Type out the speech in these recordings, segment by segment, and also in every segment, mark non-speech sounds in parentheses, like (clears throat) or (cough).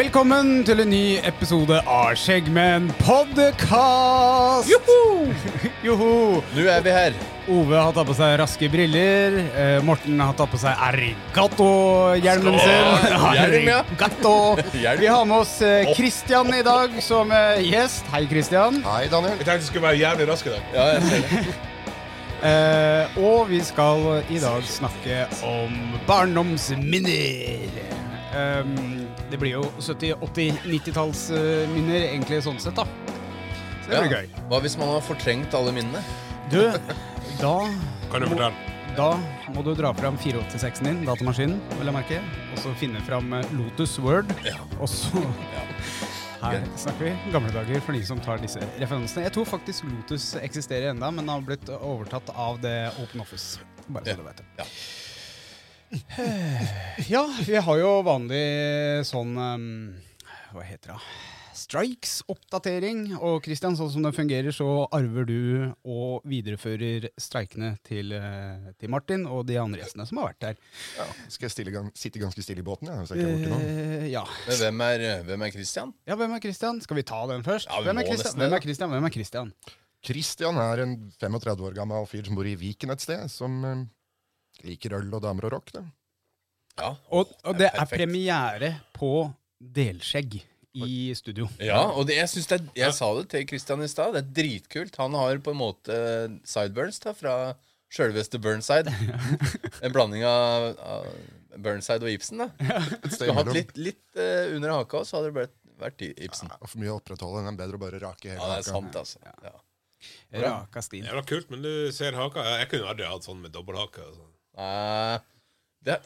Velkommen til en ny episode av Skjeggmenn podcast! Joho! (laughs) Joho! Nå er vi her. Ove har tatt på seg raske briller. Eh, Morten har tatt på seg arigato-hjelmen sin. (laughs) Hjelm, ja. Arigato. (laughs) Hjelm. Vi har med oss eh, Christian i dag som eh, gjest. Hei, Christian. Hei, Daniel. Jeg tenkte du skulle være jævlig rask i dag. Ja, jeg ser det. Eh, og vi skal i dag snakke om barndomsminner. Um, det blir jo 70-, 80-, 90-tallsminner, egentlig sånn sett, da. Så det blir gøy. Hva hvis man har fortrengt alle minnene? Du, (laughs) da Kan du fortelle? Da må du dra fram 486-en din, datamaskinen, vil jeg merke, og så finne fram eh, Lotus Word. Ja. Og så (laughs) Her snakker vi gamle dager for de som tar disse referansene. Jeg tror faktisk Lotus eksisterer enda, men har blitt overtatt av det Open Office. Bare så Ja. du vet det. (sighs) Ja. Vi har jo vanlig sånn um, Hva heter det? Strikes-oppdatering. Og Christian, sånn som det fungerer, så arver du og viderefører streikene til, eh, til Martin og de andre gjestene som har vært der. Ja, skal jeg stille sitte ganske stille i båten? Ja, Hvis jeg ikke er borte. Eh, ja. Men hvem er, hvem er Christian? ja, hvem er Christian? Skal vi ta den først? Ja, vi hvem, er må Christian? hvem er Christian? Hvem er Christian? Christian er en 35 år gammel fyr som bor i Viken et sted, som eh, liker øl og damer og rock. det. Ja, Og, og det er perfekt. premiere på Delskjegg i studio. Ja, og det, jeg, det er, jeg sa det til Christian i stad. Det er dritkult. Han har på en måte sideburns da, fra sjølveste Burnside. (laughs) En blanding av, av Burnside og Ibsen. da har hatt litt, litt uh, under haka, så hadde det vært, vært Ibsen. Ja, for mye å opprettholde. Det er bedre å bare rake hele Ja, det er haka. sant, altså. Ja. Raka stil. Jævla kult, men du ser haka. Jeg kunne aldri hatt sånn med dobbelthake. Altså. Eh, det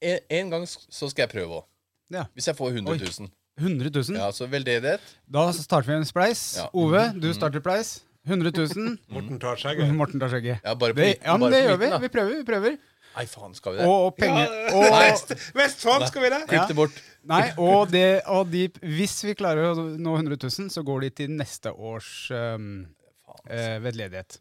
en, en gang så skal jeg prøve òg. Ja. Hvis jeg får 100 000. 100 000. Ja, så veldedighet. Da starter vi en spleis. Ja. Ove, du starter pleis. 100 000. (laughs) Morten tar skjegget. Morten tar skjegget. Ja, bare på Det, ja, men bare det på gjør vi. Vi prøver. vi prøver Nei, faen, skal vi det? Og penger Ja, (laughs) og, Vest, Vestfold, skal vi det? Klipp det bort. Nei, og, det, og de, hvis vi klarer å nå 100 000, så går de til neste års um, eh, vedledighet.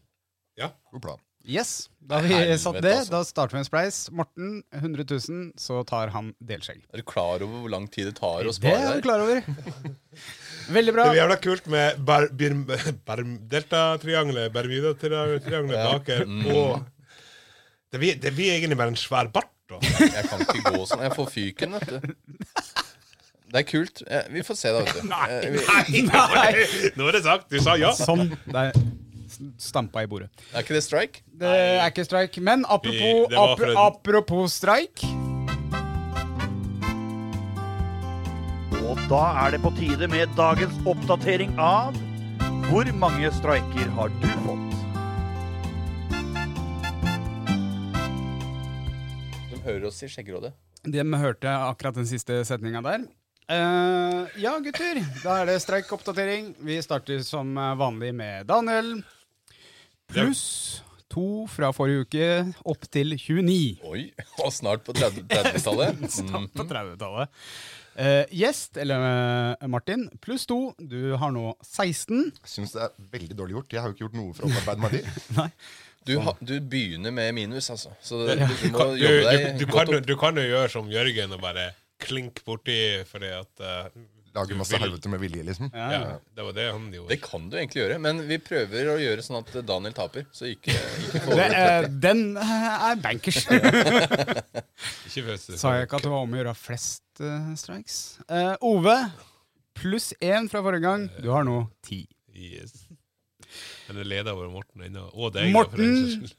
God plan. Yes, da har vi Helvete, satt det. altså. Da starter vi en spleis. Morten, 100 000, så tar han delskjegg. Er du klar over hvor lang tid det tar å Det er du klar over. (laughs) Veldig bra. Det blir jævla kult med bar, bir, bar, deltatriangelet, Bermuda-triangelet Ja. baker, Mm. og det blir, det blir egentlig bare en svær bart. da. Jeg kan ikke gå sånn. Jeg får fyken, vet du. Det er kult. Eh, Vi får se, da, vet du. Eh, vi- Nei, nå er det sagt. Du sa ja. Sånn. Der stampa i bordet. Er ikke det strike? Det er ikke strike. Men apropos, Vi- apro- en- apropos strike Og da er det på tide med dagens oppdatering av Hvor mange streiker har du fått? De hører oss i Skjeggerådet. De hørte akkurat den siste setninga der. Uh, ja, gutter. Da er det streikoppdatering. Vi starter som vanlig med Daniel. Pluss to fra forrige uke, opp til 29. Oi, og snart på 30 30-tallet. Mm. På 30-tallet. Eh, gjest, eller uh, Martin, pluss to. Du har nå 16. Jeg syns det er veldig dårlig gjort. Jeg har jo ikke gjort noe for å opparbeide meg (laughs) de. Du, ha, du begynner med minus, altså. Så du, Du, må kan- du, jobbe du, deg du, godt opp. du kan jo gjøre som Jørgen og bare klink borti fordi at eh, Lager masse helvete med vilje, liksom. Ja, det var det han gjorde. Det kan du egentlig gjøre, men vi prøver å gjøre sånn at Daniel taper. Så ikke, ikke (laughs) Det, eh, den eh, er bankers. (laughs) Sa jeg ikke at det var om å gjøre flest uh, strikes? Uh, Ove, pluss én fra forrige gang. Du har nå ti. Yes. Men det leder over Morten ennå. Og deg. den Morten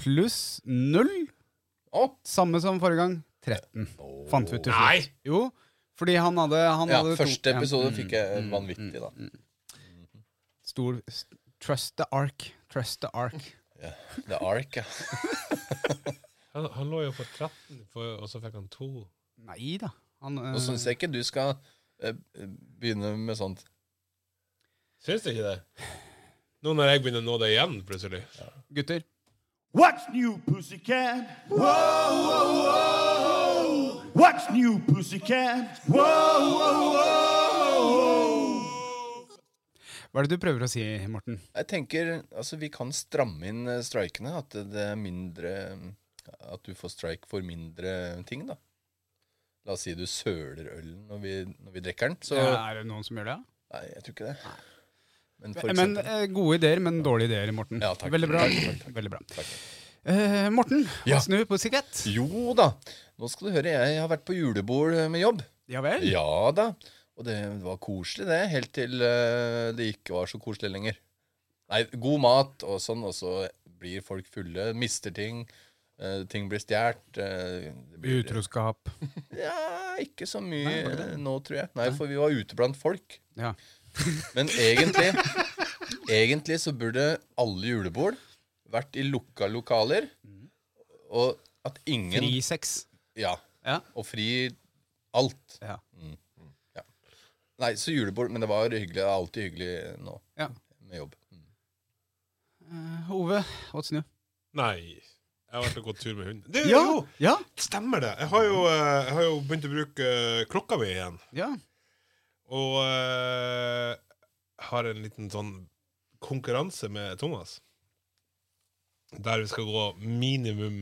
pluss null. Samme som forrige gang. 13. Fant vi ut til Nei. slutt. Jo, fordi han hadde, han ja, hadde første to, episode mm, fikk jeg mm, vanvittig, da. Stor Trust the ark. Trust the ark. Yeah. The Ark, ja. (laughs) Han, han lå jo på 13, for, og så fikk han to. Nei da. Han, øh... Nå syns jeg ikke du skal øh, begynne med sånt. Syns du ikke det? Nå når jeg begynner å nå det igjen, plutselig. Gutter. What's new, pussycat? Whoa, whoa, whoa. What's new, pussycat? Whoa, whoa, whoa. Hva er det du prøver å si, Morten? Jeg tenker, altså Vi kan stramme inn eh, strikene. At det er mindre At du får strike for mindre ting, da. La oss si du søler ølen når vi, når vi drikker den. Så Ja, er det noen som gjør det? Nei, jeg tror ikke det. Men Men eh, Gode ideer, men dårlige ideer, Morten. Ja, takk. Veldig bra. Takk, takk, takk. Veldig bra. Takk. Eh, Morten, Ja. snu på sikkerhet. Jo da. Nå skal du høre, jeg har vært på julebord med jobb. Ja vel? Ja da. Og det var koselig, det. Helt til uh, det ikke var så koselig lenger. Nei, god mat og sånn, og så blir folk fulle, mister ting. Uh, ting blir stjålet. eh, blir- Utroskap. (laughs) Ja, ikke så mye Nei, nå, tror jeg. Nei, for vi var ute blant folk. Ja. Men egentlig Egentlig så burde alle julebord vært i lukka lokaler. Og at ingen Fri sex. Ja. Ja. Og fri alt. Ja. Nei, så julebord. Men det var hyggelig. Det er alltid hyggelig nå Ja. med jobb. Mm. Uh, Ove, what's new? Nei. Jeg har vært og gått tur med hunden. Det, Ja, Jo, ja, stemmer det. Jeg har, jo, eh, jeg har jo begynt å bruke eh, klokka mi igjen. ja. Og uh, har en liten sånn konkurranse med Thomas. Der vi skal gå minimum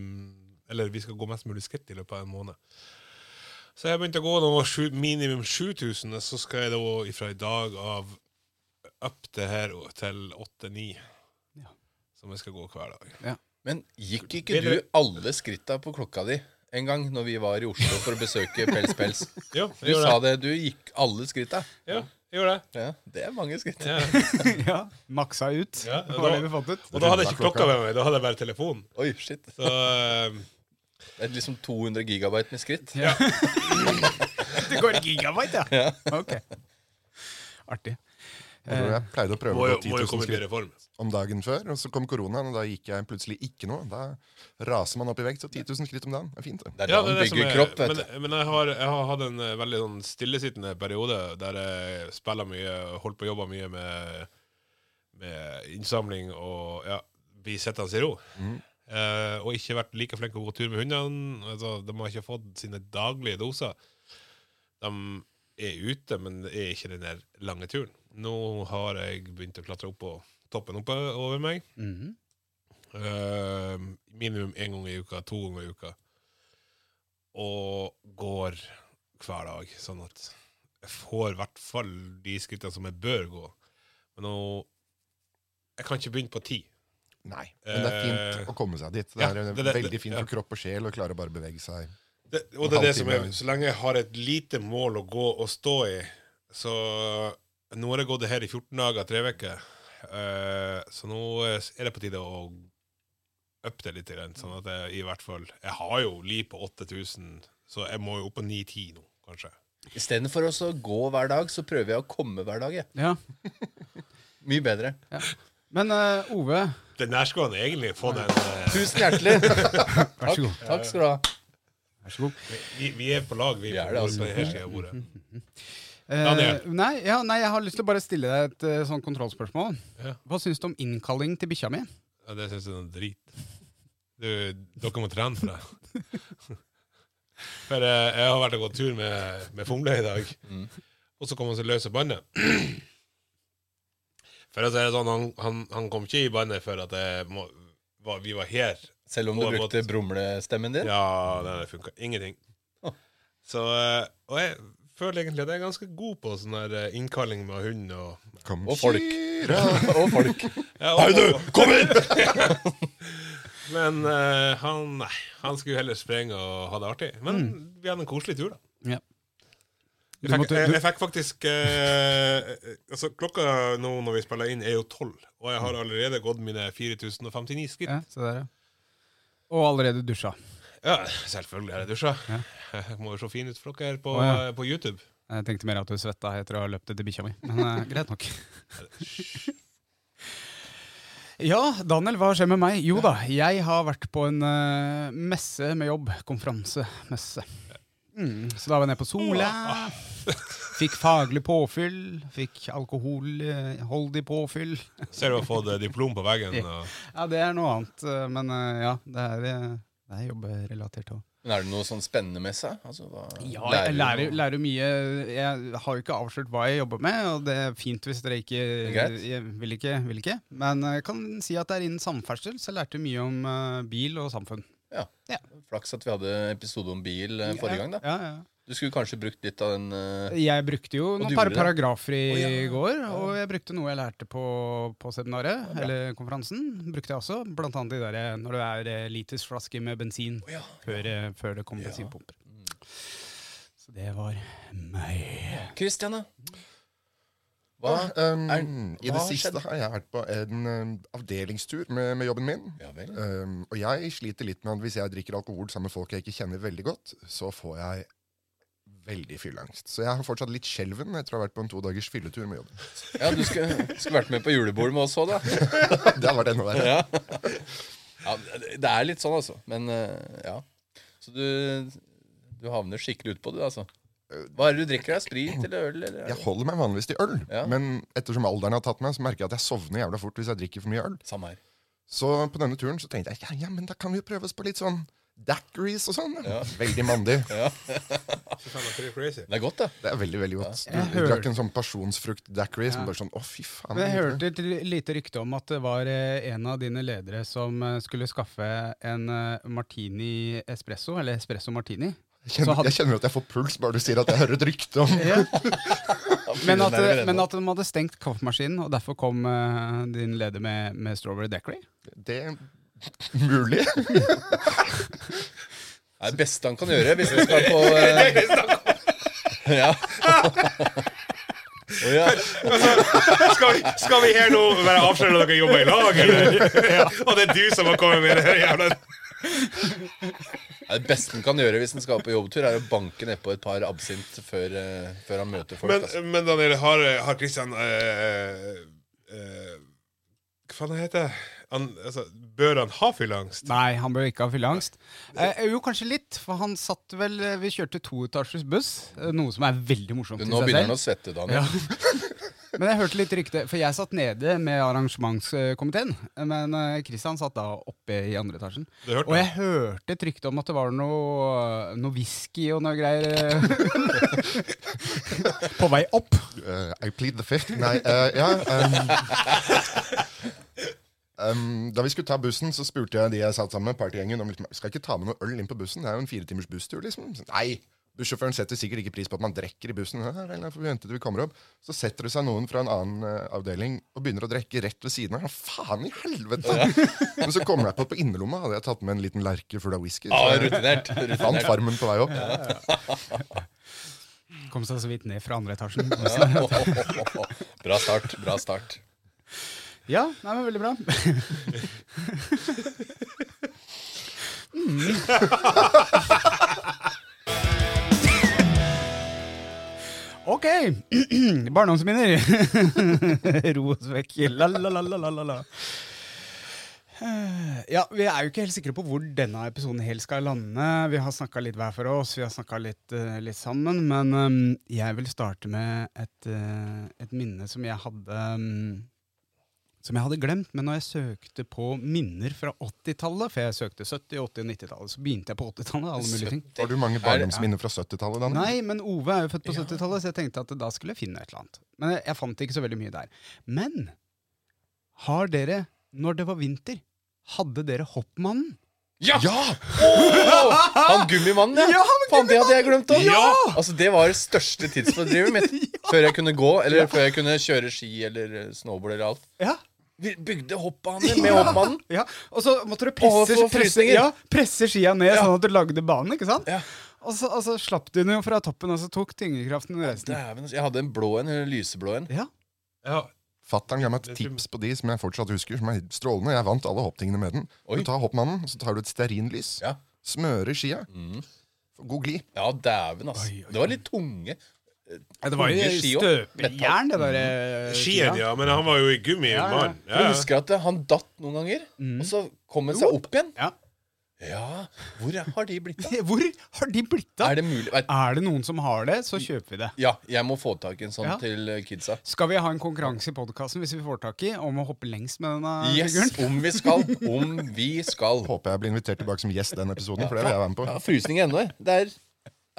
Eller vi skal gå mest mulig skritt i løpet av en måned. Så jeg begynte å gå nå sju, minimum 7000, så skal jeg da fra i dag av opp det her til 8-9. Ja. Som jeg skal gå hver dag. Men gikk ikke du alle skritta på klokka di en gang når vi var i Oslo for å besøke Pels Pels? (laughs) jo, Du sa det. det. Du gikk alle skritta. Ja, jeg gjorde det. Ja, det er mange skritt. Ja. (laughs) ja. Maksa ut. Ja, og da- det fant ut. Og da hadde jeg ikke klokka med meg, da hadde jeg bare telefonen. Oi, shit. Så uh, Det er liksom 200 gigabyte med skritt. Ja. (laughs) det går i gigabyte, ja? Ok. Artig. Jeg tror jeg pleide å prøve må, å gå 10 000 skritt. Om dagen før, og så kom koronaen, og da gikk jeg plutselig ikke noe. Da raser man opp i vekt, så 10 000 skritt om dagen er fint. det. Det er Ja, det er det som bygger er, kropp, vet men, du. men jeg, har, jeg har hatt en eh, veldig sånn stillesittende periode der jeg spiller mye, holdt på å jobbe mye med, med innsamling og ja, bli sittende i ro. Eh, og ikke vært like flink til å gå tur med hundene. Altså, de har ikke fått sine daglige doser. De er ute, men det er ikke den der lange turen. Nå har jeg begynt å klatre opp på toppen oppe over meg. Mm -hmm. uh, minimum én gang i uka, to ganger i uka. Og går hver dag, sånn at jeg får i hvert fall de skrittene som jeg bør gå. Men nå Jeg kan ikke begynne på ti. Nei, men det er fint Eh, å komme seg dit. Det ja, er det- det- veldig fint ja. for kropp og sjel å klare å bare bevege seg. Det, og det er det som er, så lenge jeg har et lite mål å gå og stå i Så nå har jeg gått det her i 14 dager, tre uker. Eh, så nå er det på tide å uppe det litt. Sånn at jeg i hvert fall Jeg har jo li på 8000, så jeg må jo opp på 9-10 nå, kanskje. Istedenfor å gå hver dag, så prøver jeg å komme hver dag. Jeg. Ja. (laughs) Mye bedre. Men uh, Ove, Den der skulle han egentlig få den uh... Tusen hjertelig. (laughs) vær Takk, så god. takk skal du ha. Vær så god. vi, vi er på lag, vi. Vi er det, altså. på denne siden av bordet. Eh, Daniel. nei, ja, nei, jeg har lyst til å bare stille deg et eh, sånn kontrollspørsmål. Ja. Hva syns du om innkalling til bikkja mi? Ja, det syns jeg er noe drit. Du, dere må trene for det. (laughs) For eh, jeg har vært og gått tur med, med Fomle i dag, Mm. og så kom han seg løs av båndet. (clears throat) For å si det sånn, han, han, han kom ikke i båndet for at jeg må, var, vi var her. Selv om du brukte måtte- brumlestemmen din. Ja, det funka ingenting. Å. Så, eh, og jeg føler egentlig at jeg er ganske god på sånn her eh, innkalling med hund og Kom, Og folk. (laughs) (laughs) Ja, Og folk. ja, og, du, kom inn! (laughs) Men eh, han, nei, han skulle heller sprenge og ha det artig. Men vi hadde en koselig tur, da. Ja. Jeg fikk, jeg, jeg fikk faktisk eh, Altså Klokka nå når vi spiller inn, er jo tolv. Og jeg har allerede gått mine 4059 skritt. Ja, se der, ja. Og allerede dusja. Ja, selvfølgelig har jeg dusja. Ja. (laughs) Må jo se fin ut for dere på, ja. på YouTube. Jeg tenkte mer at du svetta etter å ha løpt etter bikkja mi. Men uh, (laughs) greit nok. Ja, Daniel, hva skjer med meg? Jo da, jeg har vært på en uh, messe med jobb. Konferansemesse. Mm, så da var jeg nede på Sola. Fikk faglig påfyll. Fikk alkoholholdig påfyll. Ser du har fått eh, diplom på veggen. (laughs) Og, Ja, det er noe annet, eh, men eh, ja, det er, eh, det er jobberelatert òg. Men er det noe sånn spennende med seg? Altså, Ja, jeg lærer, lærer, lærer mye. Jeg har jo ikke avslørt hva jeg jobber med, og det er fint hvis dere ikke vil ikke. Vil ikke. Men jeg kan si at det er innen samferdsel, så jeg lærte mye om eh, bil og samfunn. Ja, Flaks at vi hadde episode om bil eh, forrige gang. da Ja, ja. Du skulle kanskje brukt litt av den uh, Jeg brukte jo noen par paragrafer i oh, ja. går, og jeg brukte noe jeg lærte på, på seminaret, ja, eller konferansen. brukte jeg også, Blant annet de der, eh, når det er eh, litersflasker med bensin oh, ja. før, før det kom Ja. bensinpumper. Så det var meg. Christian, da? Hva? Um, er- I det siste skjedde? har jeg vært på en um, avdelingstur med, med jobben min. Ja vel. Um, og jeg sliter litt med at hvis jeg drikker alkohol sammen med folk jeg ikke kjenner veldig godt, så får jeg veldig fylleangst. Så jeg har fortsatt litt skjelven etter å ha vært på en to dagers fylletur med jobben. Ja, Du skulle, skulle vært med på julebord med oss òg, da. (laughs) Det har vært enda verre. Ja. ja, det er litt sånn, altså. Men eh, ja. Så du, du havner skikkelig utpå det, altså. Hva er det du drikker? Er Sprit eller øl? Eller? Jeg holder meg vanligvis til øl, Ja. men ettersom alderen har tatt meg, så merker jeg at jeg sovner jævla fort hvis jeg drikker for mye øl. Samme her. Så på denne turen så tenkte jeg ja, ja, men da kan vi jo prøve oss på litt sånn daiquiris og sånn. Ja. Veldig mandig. (laughs) Ja. det er godt, det. Det er veldig, veldig godt. Ja. Jeg Du drakk en sånn pasjonsfrukt-daiquiri som Ja. bare sånn Å, fy faen. Jeg hørte et lite rykte om at det var eh, en av dine ledere som eh, skulle skaffe en eh, martini espresso, eller espresso martini. Jeg kjenner, hadde- jeg kjenner at jeg får puls bare du sier at jeg hører et rykte om (laughs) Men at, men at de hadde stengt kaffemaskinen, og derfor kom uh, din leder med, med strawberry daiquiri. det. Mulig. (laughs) Det er det beste han kan gjøre hvis vi skal på uh... Ja. (laughs) Oh, ja. Skal vi, skal vi her nå være avsløre at dere jobber i lag, eller? (laughs) Og det er du som har kommet med det her jævla Det er det beste han kan gjøre hvis han skal på jobbtur, er å banke nedpå et par absint før, uh, før han møter folk. Men, altså. men Daniel, har, har Christian uh, eh, Hva faen heter det? Han, altså, bør han ha fylleangst? Nei, han bør ikke ha fylleangst. Eh, jo, kanskje litt, for han satt vel eh, Vi kjørte toetasjes buss, eh, noe som er veldig morsomt Du, nå begynner han å svette, Daniel. Ja. (laughs) Men jeg hørte litt rykte, for jeg satt nede med arrangementskomiteen. Men Kristian satt da oppe i andre etasjen. Og jeg hørte et rykte om at det var noe, noe whisky og noe greier eh, (laughs) på vei opp. Uh, I plead the fifth. Nei, uh, ja um, (laughs) um, Da vi skulle ta bussen, så spurte jeg de jeg satt sammen med, partygjengen, om liksom, skal ikke ta med noe øl inn på bussen. Det er jo en fire timers busstur, liksom. Nei, bussjåføren setter sikkert ikke pris på at man drikker i bussen. Ja, får vi venter til vi kommer opp. Så setter det seg noen fra en annen uh, avdeling og begynner å drikke rett ved siden av. Faen i helvete! (laughs) Men så kommer jeg på at på innerlomma hadde jeg tatt med en liten lerke full av whisky. Ja, Så jeg rutinert. (laughs) fant farmen på vei opp. Kom seg så vidt ned fra andre etasjen. (laughs) Bra start. Bra start. Ja, nei, men veldig bra. (laughs) Ok. (clears throat) Barndomsminner. (laughs) Ro oss vekk. La, la, la, la, la, la, la. Eh, Ja, Vi er jo ikke helt sikre på hvor denne episoden helt skal lande. Vi har snakka litt hver for oss, vi har snakka litt, eh, litt sammen. Men eh, jeg vil starte med et, eh, et minne som jeg hadde mm, som jeg hadde glemt, men når jeg søkte på minner fra 80-tallet, for jeg søkte 70-, 80- og 90-tallet, så begynte jeg på 80-tallet. alle mulige ting. Har du mange barndomsminner fra 70-tallet? Nei, men Ove er jo født på 70-tallet, så jeg tenkte at da skulle jeg finne et eller annet. Men jeg, jeg fant ikke så veldig mye der. Men har dere, når det var vinter, hadde dere Hoppmannen? Ja! Ja! Han gummimannen, ja! (laughs) Ja, han Faen, det hadde jeg glemt òg! Ja! Altså, det var det største tidsfordrivet mitt. (laughs) Før jeg kunne gå, eller før jeg kunne kjøre ski eller snowboard eller alt. Ja. Vi bygde hoppbane (laughs) med hoppmannen. ja. Og så måtte du presse, presse, ja, presse skia ned Ja. sånn at du lagde banen, ikke sant? Ja. Og så, og så slapp du den jo fra toppen, og så tok tyngdekraften resten. Altså, jeg hadde en blå en, en lyseblå en. Ja. Ja, Fattern ga meg et tips på de som jeg fortsatt husker, som er strålende. Jeg vant alle hopptingene med den. Oi. Du tar hoppmannen, så tar du et stearinlys, Ja. smører skia. Mm. God glid. Ja, dæven, oi, Det var litt tunge. Ja, det var jo støpejern, det der eh, Skien, ja. Men han var jo i gummi, Ja, ja. mann. Jeg Ja, ja. husker at han datt noen ganger, og så kom han seg opp igjen. Ja. Ja, hvor har de blitt av? (laughs) Hvor har de blitt av? Er det mulig? Er det noen som har det, så kjøper vi det. Ja, jeg må få tak i en sånn Ja. til eh, kidsa. Skal vi ha en konkurranse i podkasten hvis vi får tak i om å hoppe lengst med denne Yes, figuren? om vi skal. Om vi (laughs) skal. Håper jeg blir invitert tilbake som gjest den episoden, for det vil jeg være med på. Ja, frysning ennå. Det er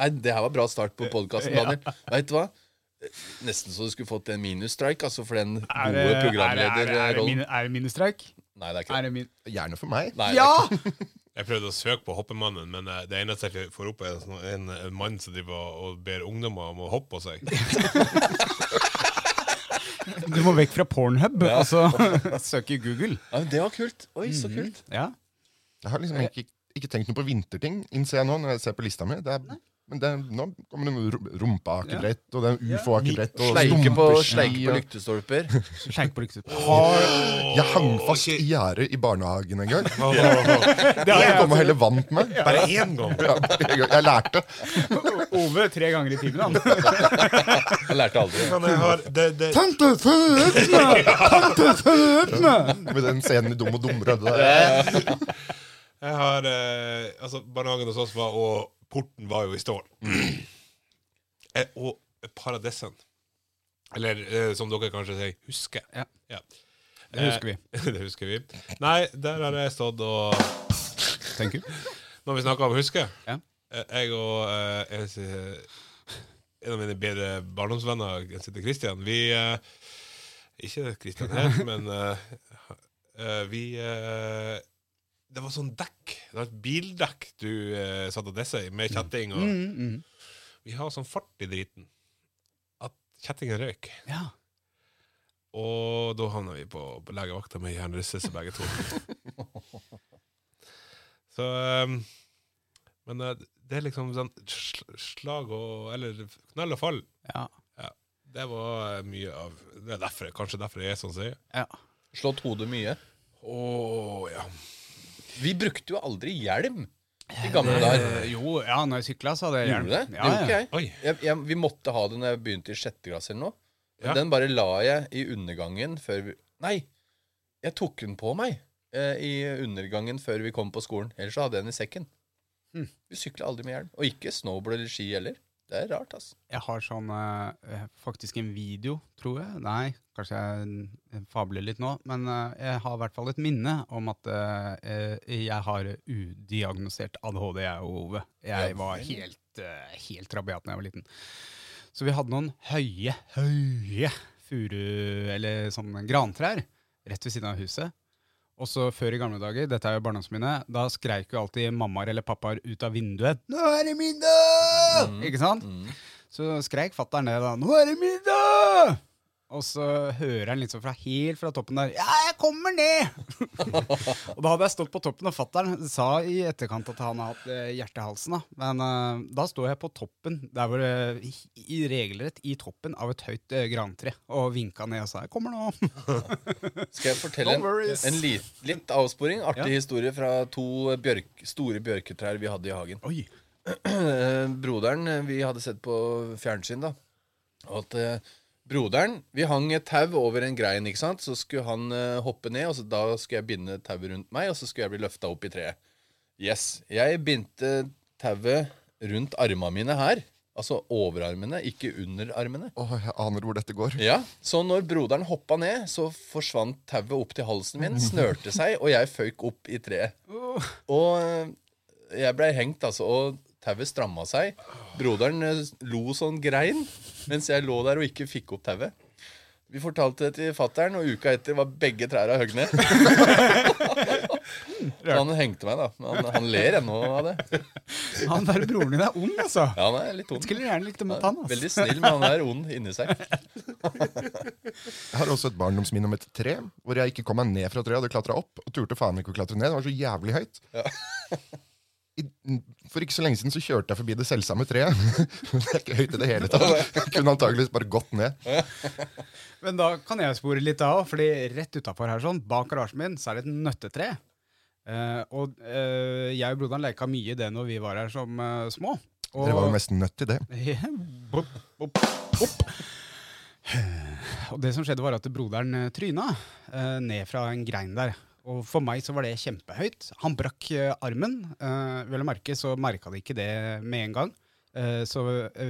Nei, det her var bra start på podkasten, (laughs) Ja. Vet du hva? Nesten så du skulle fått en minusstreik altså for den gode programlederrollen. er, det, det, programlederrollen. det minustreik? Nei, det er ikke det. min... Gjerne for meg. Nei, Ja! (laughs) Jeg prøvde å søke på Hoppemannen, men eh, det eneste jeg får opp, er sånn- en, en mann som driver og- og ber ungdommer om å hoppe på seg. Du må vekk fra Pornhub og så søke i Google. Ja, men det var kult. Oi, så kult. Ja. Jeg har liksom ikke, ikke tenkt noe på vinterting, innser jeg nå når jeg ser på lista mi. Det er, men det, nå kommer det noe ja. rumpeakebrett, og det er ufo-akebrett, Sleike på, sleike (laughs) på lyktestolper. På lyktet. Jeg hang fast i gjerdet i barnehagen en gang. (laughs) Det har Jeg kom og heller vant meg. Bare én gang! Ja, jeg, jeg lærte. (laughs) Ove tre ganger i timen, han. Jeg lærte aldri. Har, det, Tante fødme! Tante fødme! Med den scenen i Dum og dummere. jeg har eh, Altså, barnehagen hos oss var Og porten var jo i stål. (clears throat) Eh, og paradessen. Eller eh, som dere kanskje sier, husker. Ja. Det husker vi. Eh, (laughs) det husker vi. Nei, der har jeg stått og Thank you. (laughs) Når vi snakker om huske Ja. eh, Jeg og eh, en, en av mine bedre barndomsvenner, sitter Christian Vi eh, Ikke Christian her, (laughs) men vi Det var sånn dekk. Det var et bildekk du eh, satt og dessa i, med kjetting. Og, Mm, mm. Vi har sånn fart i driten at kjettingen røyk. Ja. Og da havna vi på, på legevakta med hjernerystelse begge to. (laughs) Så um, Men eh, det er liksom sånn slag og Eller knall og fall. Ja. Det var eh, mye av Det er derfor, kanskje derfor jeg er sånn som jeg er. ja. Slått hodet mye. Å ja. Vi brukte jo aldri hjelm i gamle dager. Eh, jo, ja, når jeg sykla, så hadde jeg hjelm. Gjorde det? det? Det Ja, gjorde ikke ja. jeg. Jeg, jeg. Vi måtte ha det når jeg begynte i sjette klasse eller noe. Men Ja. Den bare la jeg i undergangen før vi Nei, jeg tok den på meg eh, i undergangen før vi kom på skolen. Ellers så hadde jeg den i sekken. Mm. Vi sykla aldri med hjelm. Og ikke snowboard eller ski heller. Det er rart, altså. Jeg har sånn eh, faktisk en video, tror jeg. Nei, kanskje jeg fabler litt nå. Men eh, jeg har i hvert fall et minne om at eh, eh, jeg har udiagnosert ADHD, jeg og Ove. Jeg var helt, helt rabiat da jeg var liten. Så vi hadde noen høye, høye furu- eller sånn grantrær rett ved siden av huset. Og så før i gamle dager, dette er jo barndomsminnet, da skreik jo alltid mammaer eller pappaer ut av vinduet 'Nå er det middag!' Ikke sant? Mm. Så skreik fatter'n det da. 'Nå er det middag!' Og så hører han liksom fra helt fra toppen der 'Ja, jeg kommer ned!' (laughs) og da hadde jeg stått på toppen, og fatter'n sa i etterkant at han har hatt eh, hjertehalsen. da. Men eh, da står jeg på toppen, der hvor det i- i regelrett i toppen av et høyt eh, grantre, og vinka ned og sa 'Jeg kommer nå'. (laughs) Skal jeg fortelle No en, worries. en lit, litt avsporing? Artig Ja. historie fra to bjørk, store bjørketrær vi hadde i hagen. Oi. Eh, (clears throat) broderen eh, vi hadde sett på fjernsyn, da. Og at eh, broderen Vi hang et tau over en grein, ikke sant. Så skulle han uh, hoppe ned, og så, da skulle jeg binde tauet rundt meg, og så skulle jeg bli løfta opp i treet. Yes. Jeg bindte tauet rundt armene mine her. Altså overarmene, ikke underarmene. Åh, jeg aner hvor dette går. Ja, Så når broderen hoppa ned, så forsvant tauet opp til halsen min, snørte seg, og jeg føyk opp i treet. Og eh, jeg blei hengt, altså, og tauet stramma seg. Broderen eh, lo sånn grein mens jeg lå der og ikke fikk opp tauet. Vi fortalte det til fattern, og uka etter var begge trærne høgd ned. (laughs) Så han hengte meg, da. Han, han ler ennå av det. Han der broren din er ond, altså. Ja, han er litt ond. Skulle gjerne likt å møte han. altså. Veldig snill, men han er ond inni seg. Jeg har også et barndomsminne om et tre, hvor jeg ikke kom meg ned fra treet. Hadde klatra opp og turte faen ikke å klatre ned. Det var så jævlig høyt. i, For ikke så lenge siden så kjørte jeg forbi det selvsamme treet. (laughs) Det er ikke høyt i det hele tatt. Kunne antakeligvis bare gått ned. (laughs) Men da kan jeg spore litt av, fordi rett utafor her, sånn, bak garasjen min, så er det et nøttetre. Eh, og eh, jeg og broderen leka mye i det når vi var her som eh, små. Og, Dere var jo nesten nødt til det. (laughs) bop, bop, bop. Og det som skjedde, var at broderen tryna ned fra en grein der. Og for meg så var det kjempehøyt. Han brakk eh, armen. Eh, vel å merke så merka de ikke det med en gang. Eh, så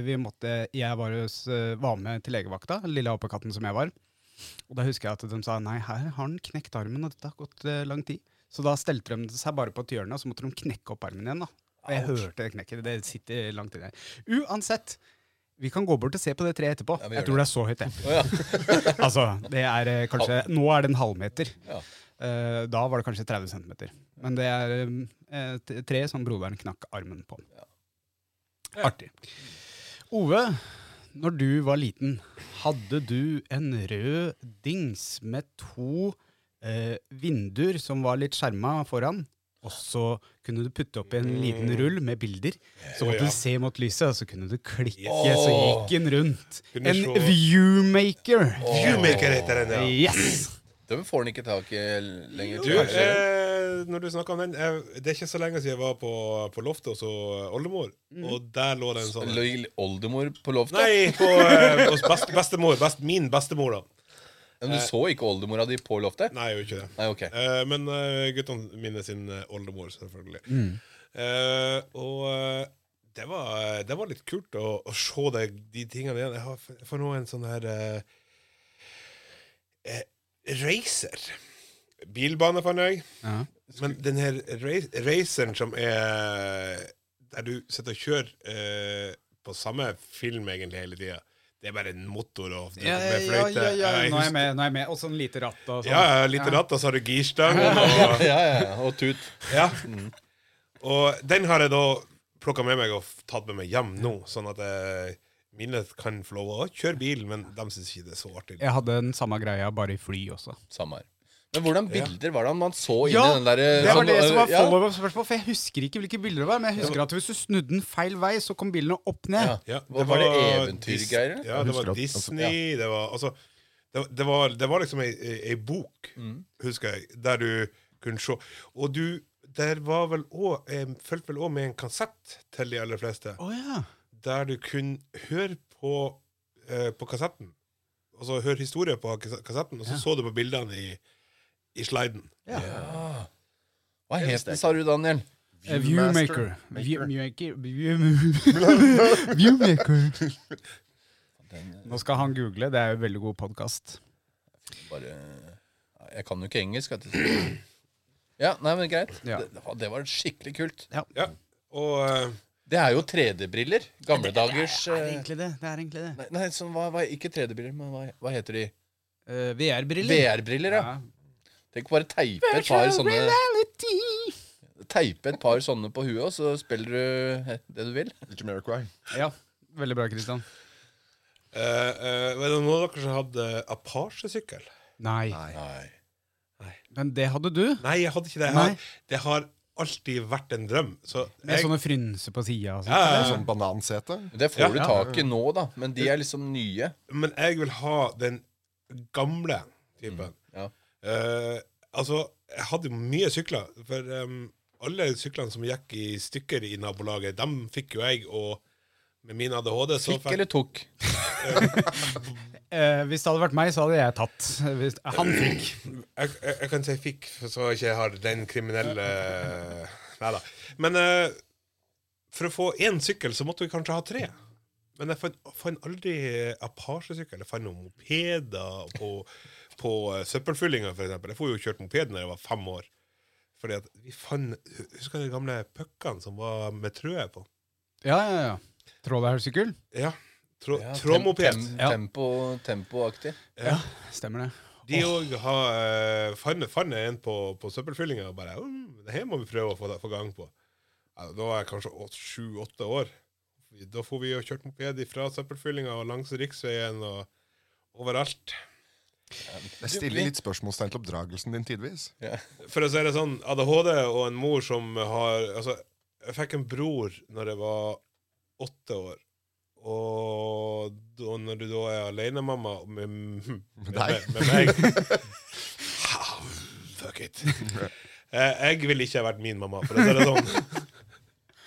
vi måtte Jeg var, var med til legevakta, lille apekatten som jeg var. Og da husker jeg at de sa nei, her har han knekt armen, og dette har gått lang tid. Så da stelte de seg bare på et hjørne, og så måtte de knekke opp armen igjen. da. Og jeg hørte det knekket. Det sitter langt inne. Uansett. Vi kan gå bort og se på det treet etterpå. Ja, jeg tror det er så høyt, det. Oh, ja. (laughs) altså, det er kanskje Nå er det en halvmeter. Ja. Eh, da var det kanskje 30 cm. Men det er eh, et tre som broderen knakk armen på. Artig. Ove, når du var liten, hadde du en rød dings med to eh, vinduer som var litt skjerma foran. Og så kunne du putte oppi en liten rull med bilder. Så måtte du se mot lyset, og så kunne du klikke, så gikk den rundt. En viewmaker. Viewmaker heter den, ja. Yes! Den får han ikke tak i lenger. Du, eh, når du snakker om den eh, Det er ikke så lenge siden jeg var på, på loftet hos oldemor, mm. og der lå det en sånn Løy oldemor på loftet? Nei, på, eh, hos best, bestemor. Best, min bestemor, da. Men du så ikke oldemora di på loftet? Nei, jeg gjorde ikke det. Nei, okay. Eh, men uh, guttene mine sin eh, oldemor, selvfølgelig. Eh, og eh, det, var, det var litt kult å, å se det, de tingene igjen. Jeg har for nå en sånn her eh, eh, Racer. Bilbane, fant jeg. Ja. Men den her ra- raceren som er Der du sitter og kjører eh, på samme film egentlig hele tida. Det er bare en motor og Ja, med fløyte. ja, ja. Jeg Nå er jeg med. Nå er jeg med. Og sånn lite ratt og sånn. Ja, ja, ratt, og så har du girstang. Og, Ja, ja, og tut. ja. og den har jeg da plukka med meg og tatt med meg hjem nå, sånn at eh, mine kan få lov å kjøre bil, men de syns ikke det er så artig. Jeg hadde den samme greia, bare i fly også. Samme her. Men hvordan bilder var det man så inn Ja, i den der Det var sånn, det som var follow-up-spørsmål, for jeg husker ikke hvilke bilder det var. Men jeg husker at hvis du snudde den feil vei, så kom bildene opp ned. ja. Ja, Det var det eventyrgreier? Ja, det var Disney, det var altså det, det, var, det var liksom ei, ei, ei bok, Mm. husker jeg, der du kunne se. Og du Der var vel òg Jeg fulgte vel òg med en kassett til de aller fleste, Oh, ja. Der du kunne høre på, eh, på kassetten. Altså høre historier på kassetten, og så Ja. så du på bildene i, i sliden. Ja. Hva het den, sa du, Daniel? Viewmaker. Viewmaker. Viewmaker. Nå skal han google. Det er jo veldig god podkast. Bare Jeg kan jo ikke engelsk. Vet du. Ja, nei, men greit. Ja. Det, det var skikkelig kult. Ja. Og eh, Det er jo 3D-briller. Gamle dagers Det er eh, egentlig det. det, er egentlig det. Nei, nei sånn, hva, hva, ikke 3D-briller, men hva, hva heter de? Uh, VR-briller. VR-briller, ja. Ja. Tenk bare teipe et par sånne reality. Teipe et par sånne på huet, og så spiller du eh, det du vil. Jamiroquai. Ja, veldig bra, Kristian. Uh, uh, Var det noen av dere som hadde Apache-sykkel? Nei. Nei. Men det hadde du. Nei, jeg hadde ikke det. Jeg Nei. har, det har alltid vært en drøm. Så Med jeg, sånne frynser på sida. Altså. ja, ja, ja. Sånn banansete. Det får Ja. du tak i nå, da. Men de er liksom nye. Men jeg vil ha den gamle typen. ja. Uh, altså, jeg hadde jo mye sykler. For um, alle syklene som gikk i stykker i nabolaget, dem fikk jo jeg, og med min ADHD så Fikk eller tok? (laughs) Eh, hvis det hadde vært meg, så hadde jeg tatt. Hvis, han fikk. jeg, jeg, jeg kan si fikk, så jeg ikke har den kriminelle Nei da. Men eh, for å få én sykkel, så måtte vi kanskje ha tre. Men jeg fant, fant aldri Apache-sykkel. Jeg fant noen mopeder på, på eh, søppelfyllinga, eksempel. Jeg får jo kjørt moped da jeg var fem år. Fordi at vi fant Husker du de gamle puckene som var med trøye på? Ja, ja, ja. Trådhælsykkel? Ja. Trå, Ja, trådmoped. tem- Ja. Tempo, tempoaktig. Ja, stemmer det. De òg har uh, fant fant en på, på søppelfyllinga og bare «Mm, Det her må vi prøve å få, få gang på. Ja, da var jeg kanskje sju-åtte år. Da får vi jo kjørt moped fra søppelfyllinga og langs riksveien og overalt. Jeg stiller litt spørsmålstegn til oppdragelsen din tidvis. For å si det sånn, ADHD og en mor som har Altså, jeg fikk en bror når jeg var åtte år. Og da, når du da er alenemamma med, med, med, med meg (laughs) Fuck it. Eh, Jeg ville ikke ha vært min mamma, for å si det sånn. (laughs)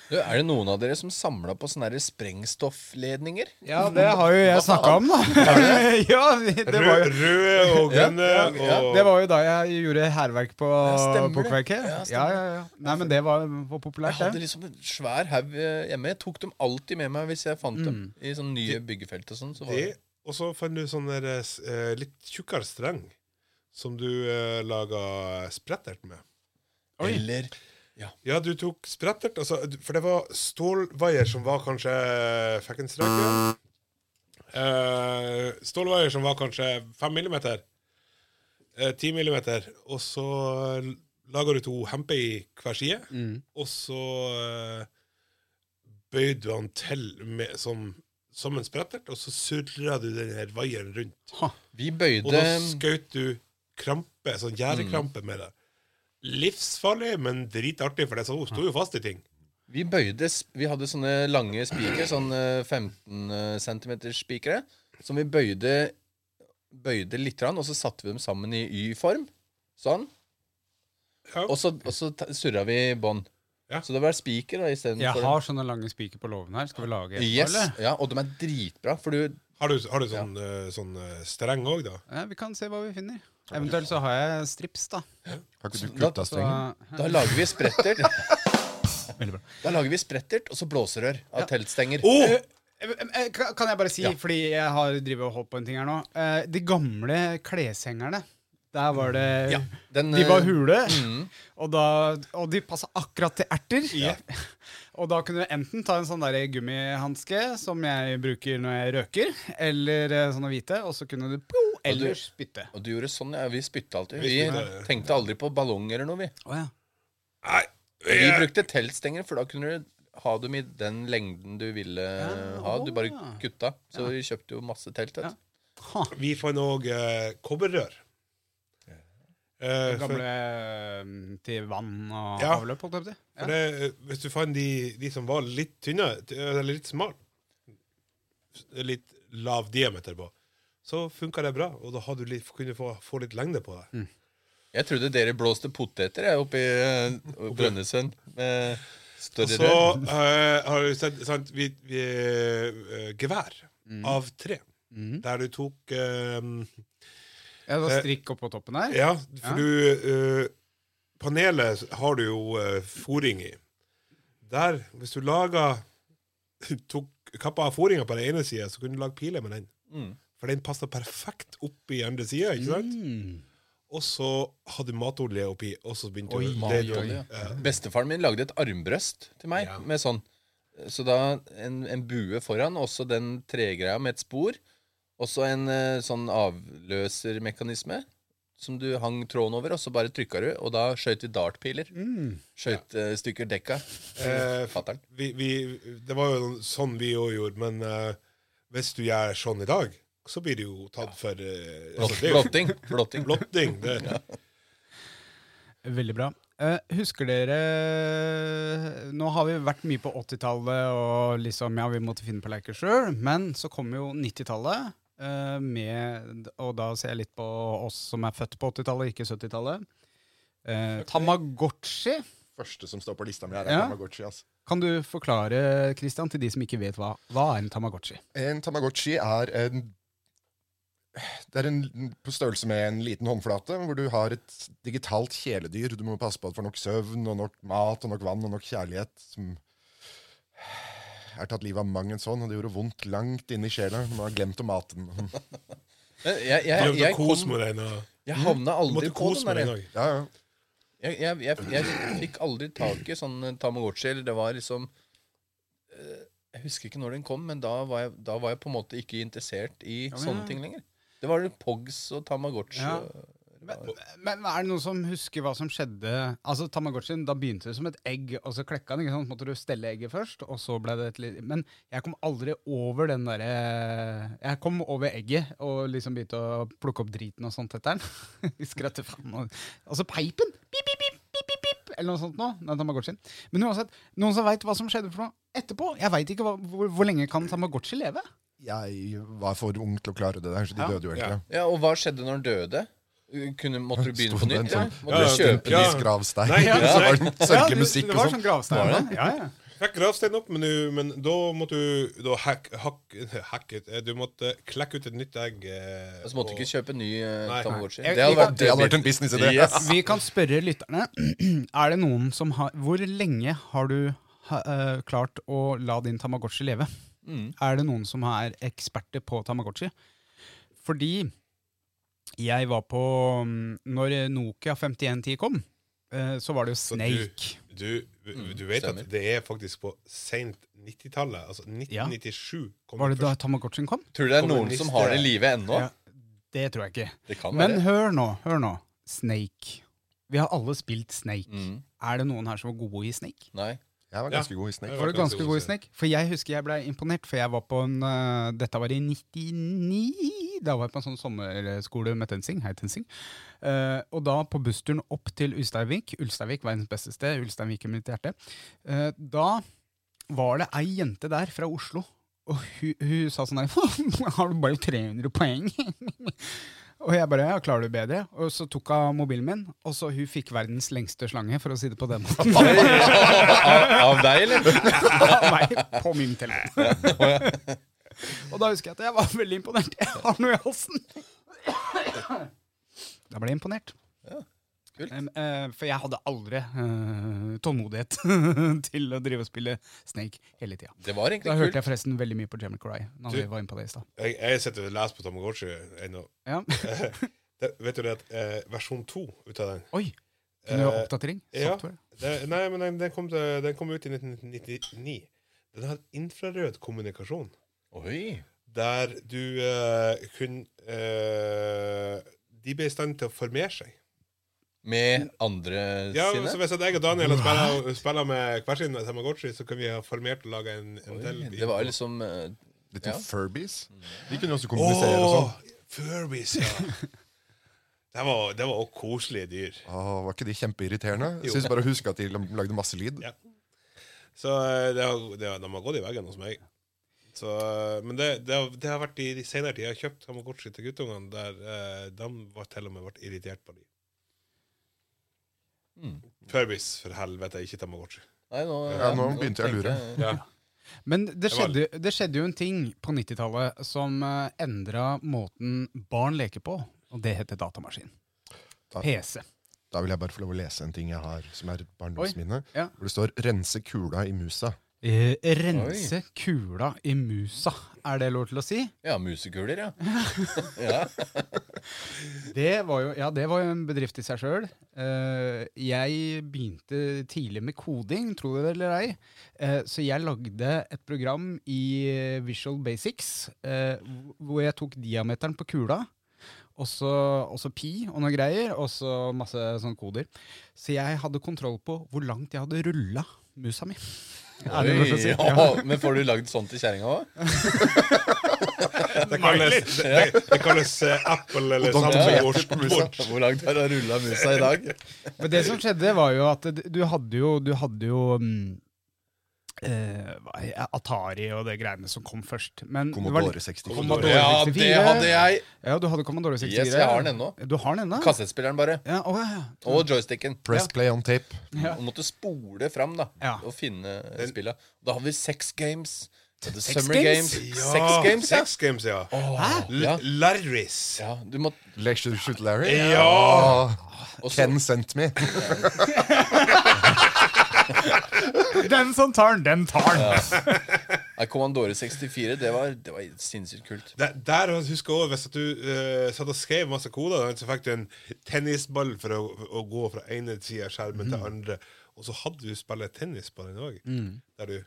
Du, er det noen av dere som samla på sånne sprengstoffledninger? Ja, det har jo jeg snakka om, da. (laughs) ja, det var jo røde og grønne. og ja. Det var jo da jeg gjorde hærverk på det. Ja, Ja, ja, ja. Nei, men det var, var Jeg hadde liksom en svær haug eh, hjemme. Jeg tok dem alltid med meg hvis jeg fant dem. Mm. I sånne nye byggefelt og sånn. Så var det, det og så fant du sånn der, eh, litt tjukkere streng som du eh, laga sprettert med. Oi. Eller Ja, du tok sprettert, altså, for det var stålvaier som var kanskje Fikk ja. Eh, stålvaier som var kanskje fem millimeter. eh, Ti millimeter. Og så lager du to hemper i hver side, Mm. og så uh, bøyde du den til med, som, som en sprettert, og så surra du den her vaieren rundt. Vi Og da skjøt du krampe, sånn gjerdekrampe med det. Livsfarlig, men dritartig, for det sto jo fast i ting. Vi bøyde Vi hadde sånne lange spikere, sånn eh, 15 cm spikere, som vi bøyde Bøyde litt, og så satte vi dem sammen i Y-form. Sånn. Ja. Og så, og så surra vi bånd. Ja. Så det var spiker da Jeg har sånne lange spiker på låven her. Skal vi lage et? Yes. Ja, og de er dritbra, for du Har du, har du sånn, ja. sånn eh, streng òg, da? Ja, vi kan se hva vi finner. Eventuelt så har jeg strips, da. Har ikke du kutta strengen? Da lager vi sprettert. (laughs) Da lager vi sprettert og så blåserør av teltstenger. Oh! Eh, eh, Kan kan jeg bare si, Ja. fordi jeg har drivet og holdt på en ting her nå eh, De gamle kleshengerne, der var det Ja, den, De var eh, hule, mm. og, da, og de passa akkurat til erter. Ja. (laughs) Og da kunne du enten ta en sånn der gummihanske som jeg bruker når jeg røker, eller eh, sånne hvite, og så kunne du eller spytte. Og du gjorde sånn, ja. Vi spytta alltid. Vi Vi ja. tenkte aldri på ballong eller noe, vi. Å ja. Nei. Vi jeg- brukte teltstenger, for da kunne du ha dem i den lengden du ville ha. Du bare å. kutta. Så vi kjøpte jo masse telt. vet du. Ha, Vi fant òg eh, kobberrør. Eh, for, gamle eh, til vann og Ja. avløp, holdt jeg på å si. for det, eh, hvis du fant de, de som var litt tynne, t- eller litt smale, litt lav diameter på, så funka det bra. Og da hadde du litt, kunne du få, få litt lengde på det. Jeg trodde dere blåste poteter jeg, oppe i uh, Brønnøysund. Med Og større så eh, har du sett sant, vi, vi, uh, gevær av tre. Mm. Der du tok uh, Ja, da var strikk oppå toppen her. Ja, for Ja. du eh, Panelet har du jo uh, fòring i. Der, hvis du laga (laughs) Tok kappa av fòringa på den ene sida, så kunne du lage piler med den. Mm. For den passa perfekt opp i andre sida, ikke sant? Mm. Og så hadde du matolje oppi, og så begynte Oi, å... oi, det- oi. Ja. Bestefaren min lagde et armbrøst til meg Ja. med sånn. Så da en, en bue foran, og så den tregreia med et spor. Og så en eh, sånn avløsermekanisme som du hang tråden over, og så bare trykka du, og da skjøt vi dartpiler. Mm. Skjøt uh, stykker dekka. Eh, Fatter'n. det var jo sånn vi òg gjorde, men eh, hvis du gjør sånn i dag, så blir det jo tatt for eh, altså, det er jo Blotting. (laughs) Blotting. Blotting. Det, (laughs) Veldig bra. Eh, husker dere Nå har vi vært mye på 80-tallet, og liksom, ja, vi måtte finne på leker sjøl. Men så kom jo 90-tallet, eh, med Og da ser jeg litt på oss som er født på 80-tallet, ikke 70-tallet. Eh, Tamagotchi. Første som står på lista mi, her er Ja. Tamagotchi. Altså. Kan du forklare, Christian, til de som ikke vet hva, hva er en Tamagotchi? En Tamagotchi er en Det er en på størrelse med en liten håndflate, hvor du har et digitalt kjæledyr. Du må passe på at du får nok søvn, og nok mat, og nok vann og nok kjærlighet. Som er tatt livet av mang en sånn, og det gjorde vondt langt inni i sjela. Man har glemt å mate den. Men (laughs) Jeg, jeg, jeg, kom, jeg havna aldri på den der. Ja, ja. Jeg, jeg, jeg, jeg fikk aldri tak i sånn Tamagotchi. Eller det var liksom eh, Jeg husker ikke når den kom, men da var jeg, da var jeg på en måte ikke interessert i Ja, sånne ja. ting lenger. Det var Pogs og Tamagotchi. Ja. Men, men er det noen som husker hva som skjedde? Altså Tamagotchien, Da begynte det som et egg, og så klekka den. ikke sant? Måtte du stelle egget først, og så ble det et litt Men jeg kom aldri over den derre Jeg kom over egget og liksom begynte å plukke opp driten og sånt etter den. Husker fram. det Og så peipen! Pip, pip, pip, pip, pip, pip. eller noe sånt nå. Den Tamagotchien. Men uansett, noen som veit hva som skjedde for noe etterpå? Jeg veit ikke hva, hvor, hvor lenge kan Tamagotchi leve? Jeg var for ung til å klare det der, så de Ja. døde jo egentlig. Ja, Og hva skjedde når han døde? Kunne, måtte du (laughs) begynne på nytt? Sånn? Ja? Måtte du kjøpe ja. Viss gravstein. Nei, Ja, (laughs) ja. så var det sørgelig det- musikk det og var sånn. sånn gravstein. Var da. Ja, ja. Fikk gravstein opp, men, du, men da måtte du da hack, hack, hack eh, Du måtte klekke ut et nytt egg. eh, Og så måtte du ikke kjøpe ny uh, Tamagotchi. Det hadde vært, Det hadde vært en businessidé. Yes. (laughs) Vi kan spørre lytterne. (clears throat) Er det noen som har Hvor lenge har du ha, uh, klart å la din Tamagotchi leve? Mm. Er det noen som er eksperter på Tamagotchi? Fordi jeg var på mm, Når Nokia 5110 kom, eh, så var det jo Snake. du-. Du, Mm, du vet stemmer. at det er faktisk på seint 90-tallet. Altså 1997. kom Var det da. Tamagotchien kom? Tror du det er noen som har det i live ennå? Ja. Det tror jeg ikke. Det kan Men hør nå, hør nå. Snake. Vi har alle spilt Snake. Mm. Er det noen her som var gode i Snake? Nei. Jeg var ganske god i snekk. Ja. Var du ganske ganske god god i snekk. For jeg husker jeg ble imponert, for jeg var på en uh, Dette var i 99. Da var jeg på en sånn sommerskole med TenSing. Hei, TenSing. Uh, og da på bussturen opp til Ulsteinvik, Ulsteinvik verdens beste sted, Ulsteinvik i mitt hjerte, Uh, da var det ei jente der fra Oslo, og hun, hun sa sånn her (laughs) Har du bare 300 poeng? (laughs) Og jeg bare ja, klarer du bedre? Og så tok hun mobilen min, og så hun fikk verdens lengste slange, for å si det på den måten. av, av deg, eller? (laughs) av meg på min telefon. og da husker jeg at jeg var veldig imponert. Jeg har noe i halsen! Da ble jeg imponert. kult. Em, uh, for jeg hadde aldri uh, tålmodighet (laughs) til å drive og spille Snake hele tida. Da hørte kult. jeg forresten veldig mye på Jamie Cry. Når Du- vi var inne på det i sted. Jeg, jeg sitter og leser på Tamagotchi ennå. Ja. (laughs) Det, vet du det at eh, versjon to ut av den Oi! Kunne du ha oppdatering? oppdatering? ja. Det, Nei, men den, den, kom til, den kom ut i 1999. Den hadde infrarød kommunikasjon. Oi. Der du kunne eh, De ble i stand til å formere seg. Med andre Ja, sine? så Hvis jeg og Daniel spiller, spiller med hver sin Tamagotchi, så kan vi ha formert og laga en, en Oi, del. det var liksom uh, Litt Ja. sånn Furbies. De kunne også kommunisere og Åh, sånn. Furbies, ja. (laughs) det var det var også koselige dyr. Åh, Var ikke de kjempeirriterende? Jeg Syns bare å huske at de lagde masse lyd. Ja. Så eh, det har, det har, de har gått i veggen hos meg. Så, eh, men det, det, har, det har vært i de senere tider. Jeg har kjøpt Tamagotchi til guttungene der eh, de var til og med ble irritert på dem. Mm. Furbies, for helvete, ikke Tamagotchi. Nei, nå, Ja, nå begynte jeg å lure. Ja. Men det skjedde, det skjedde jo en ting på 90-tallet som uh, endra måten barn leker på, og det heter datamaskin. Da, PC. da vil jeg bare få lov å lese en ting jeg har som er et barndomsminne. ja. Hvor det står 'rense kula i musa'. Eh, rense kula i musa. Er det lov til å si? Ja, musekuler, ja. (laughs) ja. Det var jo, ja, det var jo en bedrift i seg sjøl. jeg begynte tidlig med koding, tro det eller ei. Eh, så jeg lagde et program i eh, Visual Basics eh, hvor jeg tok diameteren på kula. Også, også pi og noe greier, og så masse sånne koder. Så jeg hadde kontroll på hvor langt jeg hadde rulla musa mi. Å si? Ja. ja. Men får du lagd sånt til kjerringa òg? Det kalles, det, det kalles eh, Apple eller Samsung. Hvor langt har du rulla musa i dag? Men det som skjedde, var jo at du hadde jo, du hadde jo mm, eh, hva- Atari og det greiene som kom først. Men det var Commodore 64. Commodore Ja, det hadde jeg! Ja, du hadde Commodore 64. Yes, jeg har den ennå. Du har den ennå? Kassettspilleren, bare. Ja, oh, ja. Og joysticken. Press play on tape. Ja. Og måtte spole fram da Ja. og finne spillet. Da hadde vi Sex Games. Sex Summer Games? Games. Ja, Sex Games, ja. Sex Games, ja. Hæ? L Ja. Larris. ja. Du må Lecture Shoot Larry. Ja! ja. Ken sent me. (laughs) (laughs) (laughs) Den som tar den, den tar den. Nei, Commandore 64, det var, det var sinnssykt kult. Der, der husker jeg også, Hvis at du uh, satt og skrev masse koder, så fikk du en tennisball for å, å gå fra ene sida av skjermen til andre. Og så hadde du spillet tennis på den òg. Der du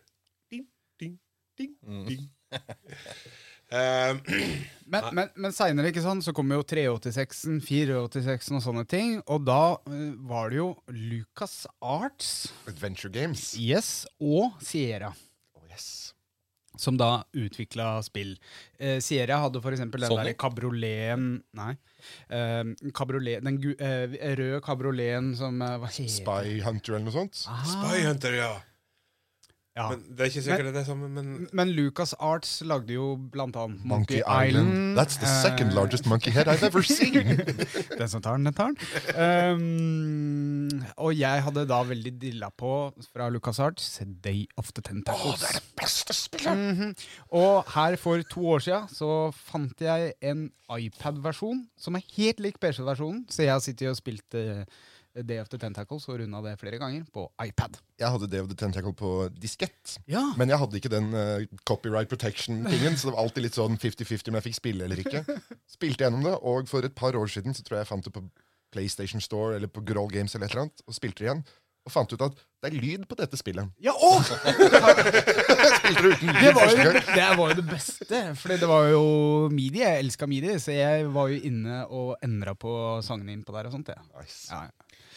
ding, ding, ding, ding. Eh, (laughs) (clears throat) Men, men, men seinere så kom jo 386-en, 486-en og sånne ting. Og da eh, var det jo Lucas Arts Adventure Games. yes, og Sierra. Oh, yes. som da utvikla spill. Eh, Sierra hadde eksempel den derre der kabrioleten Nei. Eh, kabriolet, den gu, eh, røde kabrioleten som eh, Hva heter Spy Hunter eller noe sånt. Ah, Spy Hunter, ja. Ja. Men Det er ikke sikkert det er samme, men Men Lucas Arts lagde jo blant annet Monkey Island. That's the second eh, largest monkey head I've ever seen. (laughs) Den som tar den, den tar den. Um, og jeg hadde da veldig dilla på fra Lucas Arts Day of the Tentacles. det er det beste spillet! Mhm. Og her for to år siden så fant jeg en iPad-versjon som er helt lik PC-versjonen. Så jeg har sittet og spilt eh, Day of the Tentacles og runda det flere ganger på iPad. Jeg hadde Day of the Tentacle på diskett. Ja. Men jeg hadde ikke den uh, copyright protection-tingen, så det var alltid litt sånn 50-50 om jeg fikk spille eller ikke. (laughs) Spilte gjennom det, og for et par år siden så tror jeg jeg fant det på PlayStation Store eller på Groll Games eller et eller annet, og spilte det igjen. Og fant ut at det er lyd på dette spillet. Ja, å! (laughs) Spilte det uten lyd det første gang. det var jo det beste. For det var jo medie. Jeg elska medie, så jeg var jo inne og endra på sangene innpå der og sånt. Ja. Nice. Ja.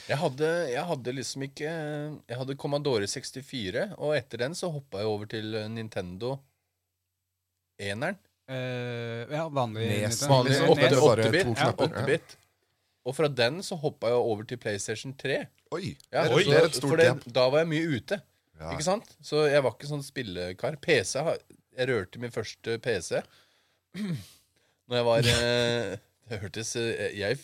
Jeg hadde, jeg hadde liksom ikke Jeg hadde Commodore 64, og etter den så hoppa jeg over til Nintendo eneren. Uh, ja, vanlig Nes. Nintendo. Vanlig Liksom, det er bare 8-bit. ja. Og fra den så hoppa jeg over til PlayStation 3. Oi, Ja, det, er, er et stort for det, gap. da var jeg mye ute. Ja. Ikke sant? Så jeg var ikke sånn spillekar. PC Jeg rørte min første PC (clears throat) Når jeg var eh, Det hørtes eh, jeg,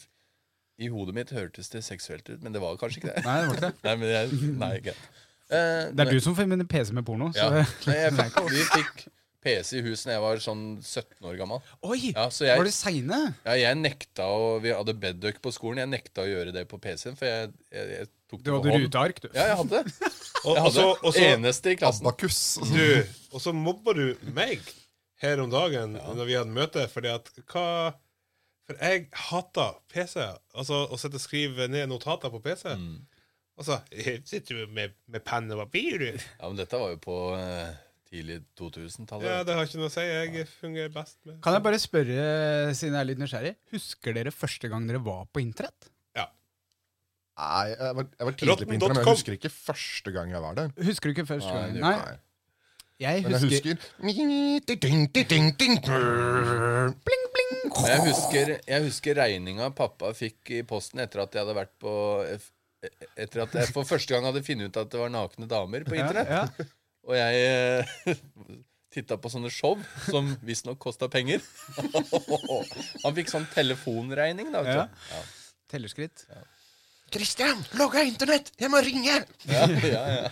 I hodet mitt hørtes det seksuelt ut, men det var kanskje ikke det. (laughs) Nei, det var ikke det. Nei, men jeg, nei, ikke. Uh, Det er du som får min PC med porno. Så ja. det, Nei, jeg fikk, vi fikk PC i huset da jeg var sånn 17 år gammel. Oi! Ja, så jeg, Var det seine? ja, jeg nekta å Vi hadde bedduck på skolen. Jeg nekta å gjøre det på PC-en, for jeg, jeg, jeg tok Du det på hadde hånd. ruteark, du. Ja, jeg hadde. det. Jeg hadde og så, Eneste i klassen. Abakus. du, og så mobba du meg her om dagen når vi hadde møte, fordi at hva For jeg hater PC. Altså å sitte og skrive ned notater på PC. Mm. Altså, jeg sitter jo med, med penn og papir. du. Ja, men dette var jo på eh, tidlig 2000-tallet. Ja, det har ikke noe å si. Jeg fungerer best med Kan jeg bare spørre, siden jeg er litt nysgjerrig, husker dere første gang dere var på internett? Ja. Nei, jeg var, jeg var tidlig på internett, men jeg husker ikke første gang jeg var der. Husker du ikke første Nei, gang? det- Nei, Nei. jeg Men jeg husker, husker. Bling, bling. Men jeg husker, jeg husker regninga pappa fikk i posten etter at jeg hadde vært på Etter at jeg for første gang hadde funnet ut at det var nakne damer på internett. Ja, ja. Og jeg eh, titta på sånne show som visstnok kosta penger. (laughs) Han fikk sånn telefonregning, da. vet Ja. Ja. Tellerskritt. Christian, logg av internett! Jeg må ringe! Ja, ja, ja.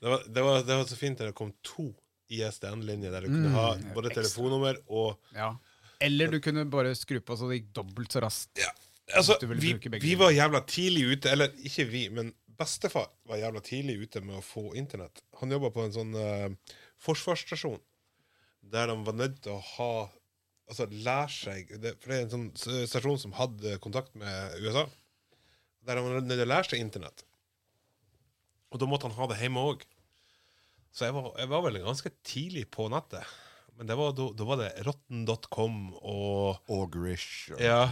Det var, det, var, det var så fint da det kom to ISDN-linjer der du kunne ha både telefonnummer og Ja. Eller du kunne bare skru på så det gikk dobbelt så raskt. Ja. Altså, vi, vi var jævla tidlig ute, eller ikke vi, men bestefar var jævla tidlig ute med å få internett. Han jobba på en sånn uh, forsvarsstasjon der de var nødt til å ha Altså lære seg det, For det er en sånn stasjon som hadde kontakt med USA. Der de var nødt til å lære seg internett. Og da måtte han ha det hjemme òg. Så jeg var, jeg var vel ganske tidlig på nettet. Men det var, da, da var det rotten.com og Augerish. og- ja.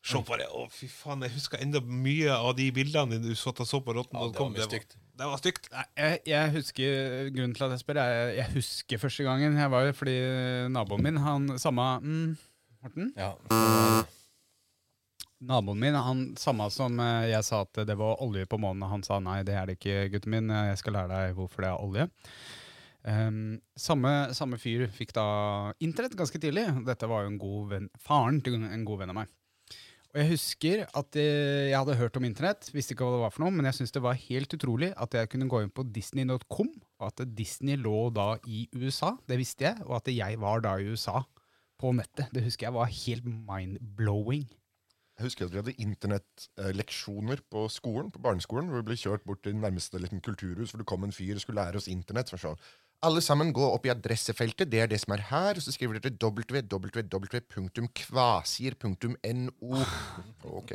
Se på det. Å, fy faen. Jeg husker enda mye av de bildene du satt og så på Ja, det var rotten.com. mye stygt. Det var stygt. Jeg, jeg husker Grunnen til at jeg spør, er jeg, jeg husker første gangen jeg var fordi naboen min, han samme mm, Morten? ja. Naboen min, han samme som eh, jeg sa at det var olje på månen, han sa nei, det er det ikke, gutten min, jeg skal lære deg hvorfor det er olje. Ehm, samme, samme fyr fikk da internett ganske tidlig. Dette var jo en god venn, faren til en god venn av meg. Og jeg husker at eh, jeg hadde hørt om internett, visste ikke hva det var for noe, men jeg syntes det var helt utrolig at jeg kunne gå inn på disney.com, og at Disney lå da i USA, det visste jeg, og at jeg var da i USA på nettet. Det husker jeg var helt mind-blowing. Jeg husker at vi hadde internettleksjoner på skolen, på barneskolen, hvor vi ble kjørt bort til nærmeste liten kulturhus, hvor det kom en fyr og skulle lære oss internett. For sånn, alle sammen gå opp i adressefeltet, det er det som er her, og så skriver dere www.kvasir.no. Ok.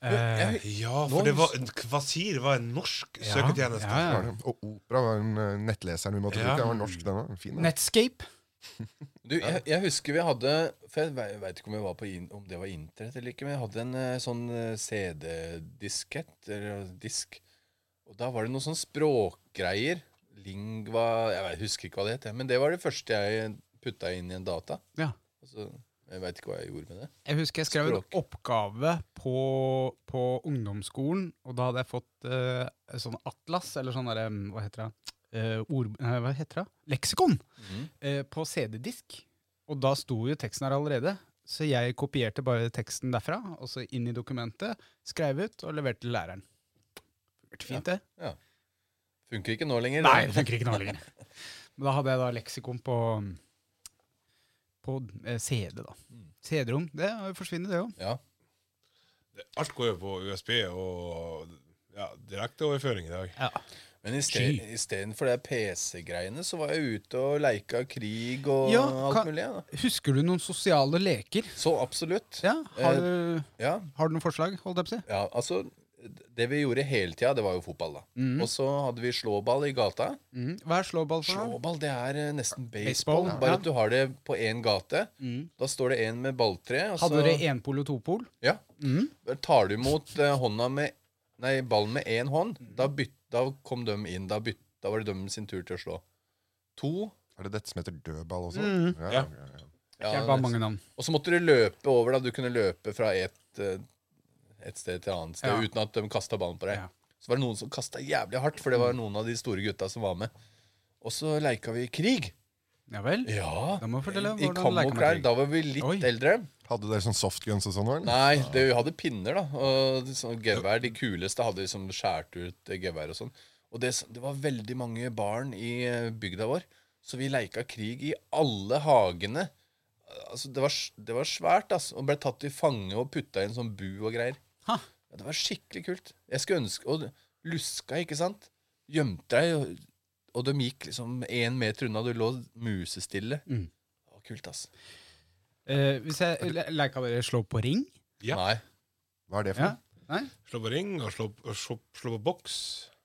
Eh, Ja, for det var, Kvasir var en norsk Ja, søketjeneste. ja, ja. Og Opera var en uh, nettleseren vi måtte bruke. Den var norsk, den var fin. Netscape. (laughs) Du, jeg, jeg husker vi hadde For jeg veit vet ikke om, jeg var på in, om det var internett eller ikke, men jeg hadde en eh, sånn eh, CD-diskett, eller disk. Og da var det noen sånne språkgreier. Lingva Jeg husker ikke hva det het, men det var det første jeg putta inn i en data. Ja. Altså, jeg veit ikke hva jeg gjorde med det. Jeg husker jeg skrev Språk. en oppgave på, på ungdomsskolen, og da hadde jeg fått uh, sånn atlas, eller sånn derre Hva heter det? Uh, ord, nei, hva heter det? Leksikon! Mm. Uh, på CD-disk. Og da sto jo teksten her allerede. Så jeg kopierte bare teksten derfra, og så inn i dokumentet, skrev ut og leverte til læreren. Vært fint, det. Funker ikke nå lenger. Nei, det funker ikke nå lenger. Men da hadde jeg da leksikon på, på eh, CD, da. CD-rom. Det forsvunnet, det òg. Ja. Alt går jo på USB og ja, direkteoverføring i dag. Ja. Men istedenfor de PC-greiene, så var jeg ute og leika krig og Ja, alt kan- mulig. Ja. da. Husker du noen sosiale leker? Så absolutt. Ja, Har, Eh, du, Ja, har du noen forslag? holdt jeg på å si? ja, altså Det vi gjorde hele tida, det var jo fotball, da. Mm. Og så hadde vi slåball i gata. Mm. Hva er slåball for noe? Slåball, det er eh, nesten Baseball, baseball. ja. Bare at du har det på én gate. Mm. Da står det en med balltre. Og så Hadde dere enpol og topol? Ja. Mm. tar du imot eh, hånda med Nei, ballen med én hånd, da, byt, da kom de inn. Da, byt, da var det dem sin tur til å slå. To Er det dette som heter dødball også? Mhm. Ja, Ja. ja, ja. ja, Det var mange navn. Og så måtte du løpe over. da Du kunne løpe fra et, eh, et sted til et annet sted Ja. uten at de kasta ballen på deg. Ja. Så var det noen som kasta jævlig hardt, for det var noen av de store gutta som var med. Og så leika vi krig. Ja vel? Ja. Da må fortelle I krig. Da var vi litt Oi. eldre. Hadde dere sånn softguns og sånn? Nei, det, vi hadde pinner, da. Og sånn gevær. De kuleste hadde liksom skåret ut eh, gevær og sånn. Og det, det var veldig mange barn i eh, bygda vår, så vi leika krig i alle hagene. Altså, det var, det var svært, altså. Og ble tatt i fange og putta i en sånn bu og greier. Ha. Ja, det var skikkelig kult. Jeg skulle ønske Og luska, ikke sant? Gjemte deg, og, og de gikk liksom én meter unna. Du lå musestille. Mm. Det var kult, ass. Eh, hvis jeg le- leker dere slå på ring? Ja. Nei. Hva er det for Ja. noe? Nei? Slå på ring og slå, og slå, slå på boks.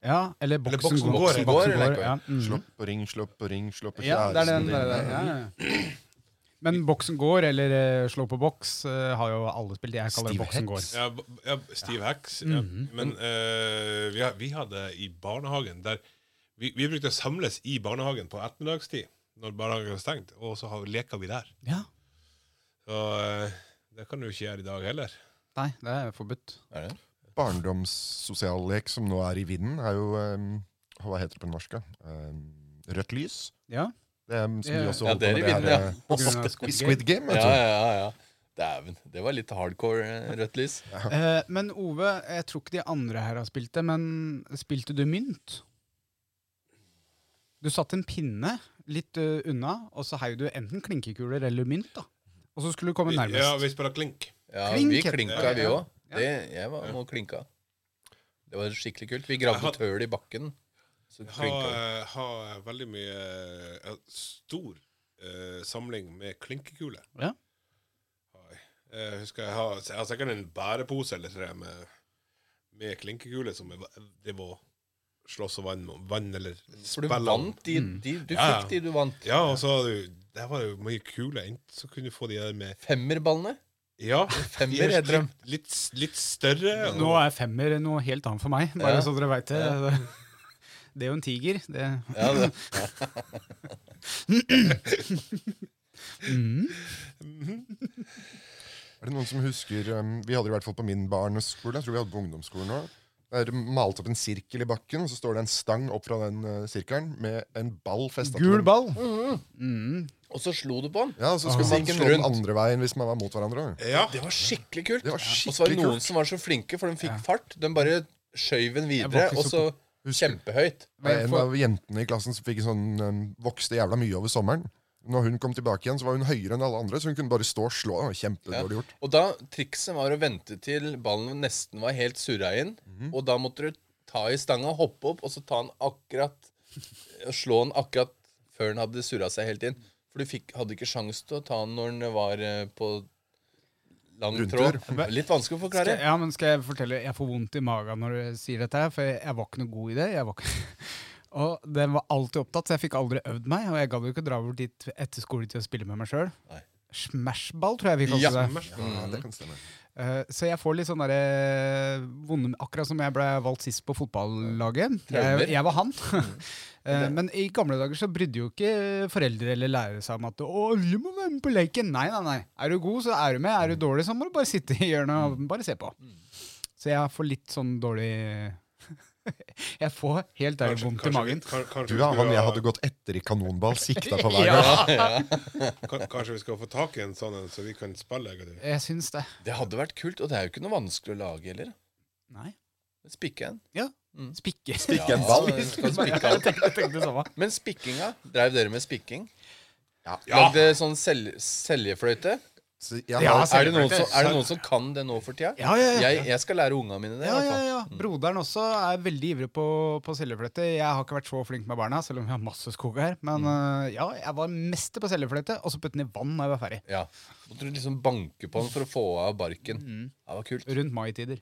Ja, eller Eller boksen boksen går. går, Boksen går, går, ja. Mm. Slå på ring, slå på ring, slå på Ja, det er den det er den. Ja, ja. (clears throat) Men boksen går, eller uh, slå på boks, uh, har jo alle spilt. Jeg kaller det boksen Hex. går. Ja, ja Steve Hacks. Ja. Mhm. Men uh, vi, vi hadde i barnehagen der vi, vi brukte å samles i barnehagen på ettermiddagstid når barnehagen var stengt, og så har- leka vi der. Ja. Så det kan du ikke gjøre i dag heller. Nei, det er forbudt. Er det? Barndomssosiallek som nå er i vinden, er jo um, Hva heter det på norsk? Um, rødt lys. Ja. Det er, um, som yeah. også Ja, det er på i med vinden, det ja. her, av uh, Squid Squid Game. Ja, ja, ja. Dæven. Det var litt hardcore eh, rødt lys. Eh, men Ove, jeg tror ikke de andre her har spilt det, men spilte du mynt? Du satte en pinne litt uh, unna, og så heiv du enten klinkekuler eller mynt. da. Og så skulle du komme nærmest. ja, vi spiller klink. Ja, Klink, vi klinka, vi ja. òg. Ja. Jeg var med og klinka. Det var skikkelig kult. Vi gravde et høl i bakken. Jeg har, eh, har veldig mye eh, Stor uh, samling med klinkekuler. Ja. Jeg. Husker jeg har, jeg har sikkert en bærepose eller tre med, med klinkekuler som jeg, var slåss og vann, vann eller For du spille om. vant de, Mm. de Du Ja, ja. fikk de du vant. Ja, og så Der var det jo mye kuler. Enten så kunne du få de der med Femmerballene. Ja, (laughs) Femmer er drøm. litt, litt, litt større. Nå er femmer noe helt annet for meg, bare Ja. så dere veit det. (laughs) Det er jo en tiger. Det. Ja, det. Mm. (laughs) Er det noen som husker um, Vi hadde det i hvert fall på min barneskole. Jeg tror vi hadde på ungdomsskolen også. Der malt opp en sirkel i bakken, og så står det en stang opp fra den uh, sirkelen med en ball festa Gul ball. Mm. Mm. Og så slo du på den. Ja, så skulle ah, man slå den andre veien hvis man var mot hverandre. Ja. Det var skikkelig kult. Det var Og så var det noen kult. som var så flinke, for de fikk Ja. fart. De bare skjøv den videre, og så kjempehøyt. Det var en av jentene i klassen som fikk sånn um, vokste jævla mye over sommeren. Når hun kom tilbake igjen, så var hun høyere enn alle andre, så hun kunne bare stå og slå. Kjempedårlig gjort. Og da trikset var å vente til ballen nesten var helt surra inn. Mhm. Og da måtte du ta i stanga, hoppe opp, og så ta den akkurat slå den akkurat før den hadde surra seg helt inn. For du fikk, hadde ikke sjans til å ta den når den var eh, på lang Rundtur. tråd. Litt vanskelig å Skal, forklare. ja, men skal jeg fortelle Jeg får vondt i magen når du sier dette, her, for jeg, var ikke noe god i det. Jeg var ikke, (laughs) og den var alltid opptatt, så jeg fikk aldri øvd meg. Og jeg gadd ikke dra over dit etter skoletid og spille med meg sjøl. Smashball, tror jeg vi kalte Ja. det. Ja, det kan stemme. Eh, så jeg får litt sånn derre vonde Akkurat som jeg ble valgt sist på fotballaget. Jeg, jeg var han. (laughs) Eh, Men i gamle dager så brydde jo ikke foreldre eller lærere seg om at å, alle må være med på leken. Nei, nei, nei. Er du god, så er du med. Er du dårlig, så må du bare sitte i hjørnet og bare se på. Så jeg får litt sånn dårlig (laughs) Jeg får helt ærlig Kanskje- vondt i magen. Du er han jeg hadde gått etter i kanonball, sikta på hver (laughs) Ja. gang. (laughs) kan- Kanskje vi skal få tak i en sånn en, så vi kan spille? og? Jeg syns det. Det hadde vært kult, og det er jo ikke noe vanskelig å lage heller. Nei. Spikke en. Ja. Mm. Spikke. Spikke en ball. (laughs) Spikke Jeg tenkte, tenkte. Men spikkinga, dreiv dere med spikking? Ja. Lagde sånn sel seljefløyte? Så jeg Ja, Er det, noen som, er det noen som kan det nå for tida? Ja, ja, ja. Jeg, jeg skal lære unga mine det. Ja, ja, ja. Broderen også er veldig ivrig på, på seljefløyte. Jeg har ikke vært så flink med barna, selv om vi har masse skog her. Men øh, ja, jeg var mester på seljefløyte, og så putte den i vann da jeg var ferdig. Ja. Måtte du liksom banke på den for å få av barken. Mm. Det var kult. Rundt maitider.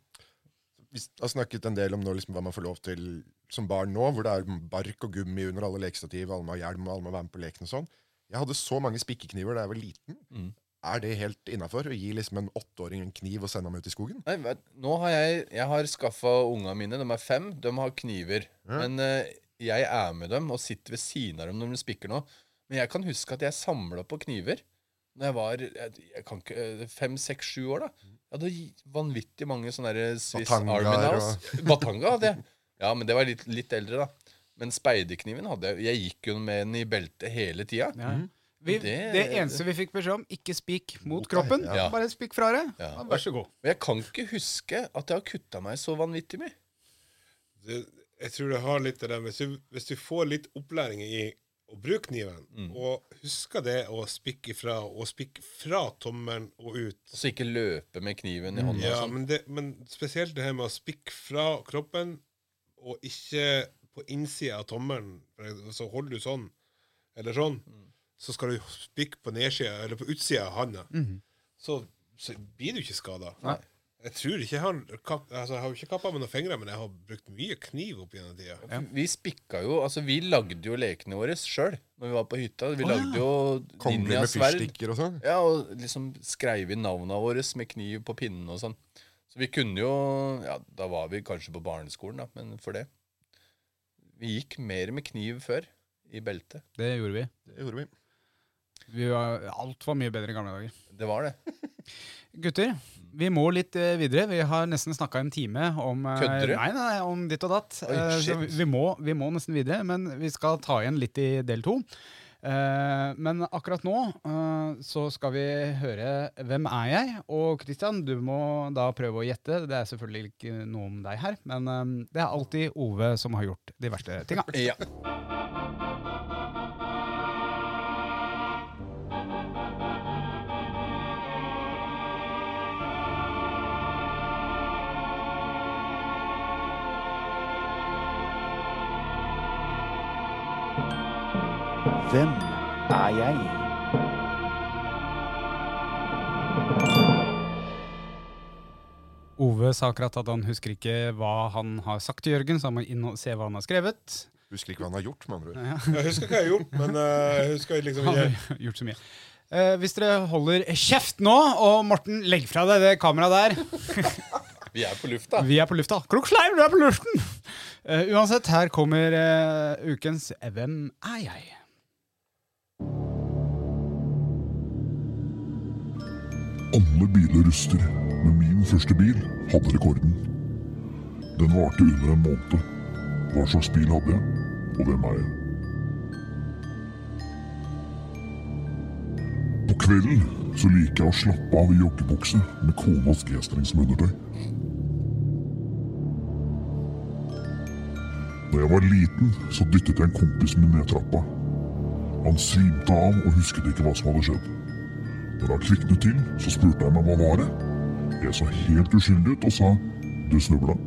Vi har snakket en del om nå, liksom, hva man får lov til som barn nå, hvor det er bark og gummi under alle lekestativ, alle må ha hjelm, og alle må være med på leken og sånn. Jeg hadde så mange spikkekniver da jeg var liten. Mm. Er det helt innafor å gi liksom en åtteåring en kniv og sende ham ut i skogen? Nei, nå har jeg Jeg har skaffa unga mine. De er fem. De har kniver. Ja. Men uh, jeg er med dem og sitter ved siden av dem når de spikker nå. Men jeg kan huske at jeg samla på kniver Når jeg var jeg, jeg kan ikke, eh, fem, seks, sju år. da Jeg hadde vanvittig mange sånne der Swiss Batangaer Army Knives. Batanga hadde jeg. Ja, men det var litt, litt eldre, da. Men speiderkniven hadde jeg. Jeg gikk jo med den i beltet hele tida. Ja. Vi, det, Det- eneste vi fikk beskjed om, ikke spik mot Mot kroppen. ja. Bare spik fra deg. Ja. Vær så god. Og jeg kan ikke huske at jeg har kutta meg så vanvittig mye. Det, jeg tror det har litt det der hvis du, hvis du får litt opplæring i å bruke kniven, Mm. og husker det å spikke ifra, og spikke fra tommelen og ut så ikke løpe med kniven i hånda. Ja, sånn. men, det, men spesielt det her med å spikke fra kroppen, og ikke på innsida av tommelen. Så holder du sånn, eller sånn, så skal du spikke på nedsida, eller på utsida av handa. Så, så blir du ikke skada. Nei. Jeg tror ikke jeg har kap, altså, Jeg har ikke kappa med noen fingre, men jeg har brukt mye kniv opp gjennom tida. Vi spikka jo Altså, vi lagde jo lekene våre sjøl når vi var på hytta. Vi lagde jo Kongler med fyrstikker og sånn? Ja, og liksom skreiv inn navna våre med kniv på pinnen og sånn. Så vi kunne jo Ja, da var vi kanskje på barneskolen, da, men for det. Vi gikk mer med kniv før, i beltet. Det gjorde vi. Det gjorde vi. vi var, alt var mye bedre i gamle dager. Det var det. (laughs) Gutter, vi må litt eh, videre. Vi har nesten snakka en time om eh, Kødder du? Nei, nei, om ditt og datt. Oi, Eh, så shit. vi, må, vi må nesten videre, men vi skal ta igjen litt i del to. Eh, men akkurat nå eh, så skal vi høre 'Hvem er jeg?' Og Christian, du må da prøve å gjette. Det er selvfølgelig ikke noe om deg her, men eh, det er alltid Ove som har gjort de verste tinga. Ja. Hvem er jeg? Ove sa akkurat at han husker ikke hva han har sagt til Jørgen, så han må inn og se hva han har skrevet. Husker ikke hva han har gjort, med andre ord. Ja. Jeg husker hva jeg har gjort, men uh, jeg husker liksom ikke Han har (laughs) gjort så mye. Uh, hvis dere holder kjeft nå, og Morten, legg fra deg det kameraet der. (laughs) Vi er på lufta. Vi er på lufta. Kroksleiv, du er på luften! Uh, uansett, her kommer ukens Hvem er jeg? Alle biler ruster, men min første bil hadde rekorden. Den varte under en måned. Hva slags bil hadde jeg, og hvem er jeg? På kvelden så liker jeg å slappe av i joggebukse med konas G-strengsmundertøy. Da jeg var liten, så dyttet jeg en kompis min ned trappa. Han svimte av og husket ikke hva som hadde skjedd. Når han kviknet til, så spurte jeg meg hva var det. Jeg så helt uskyldig ut og sa du snubla. (laughs)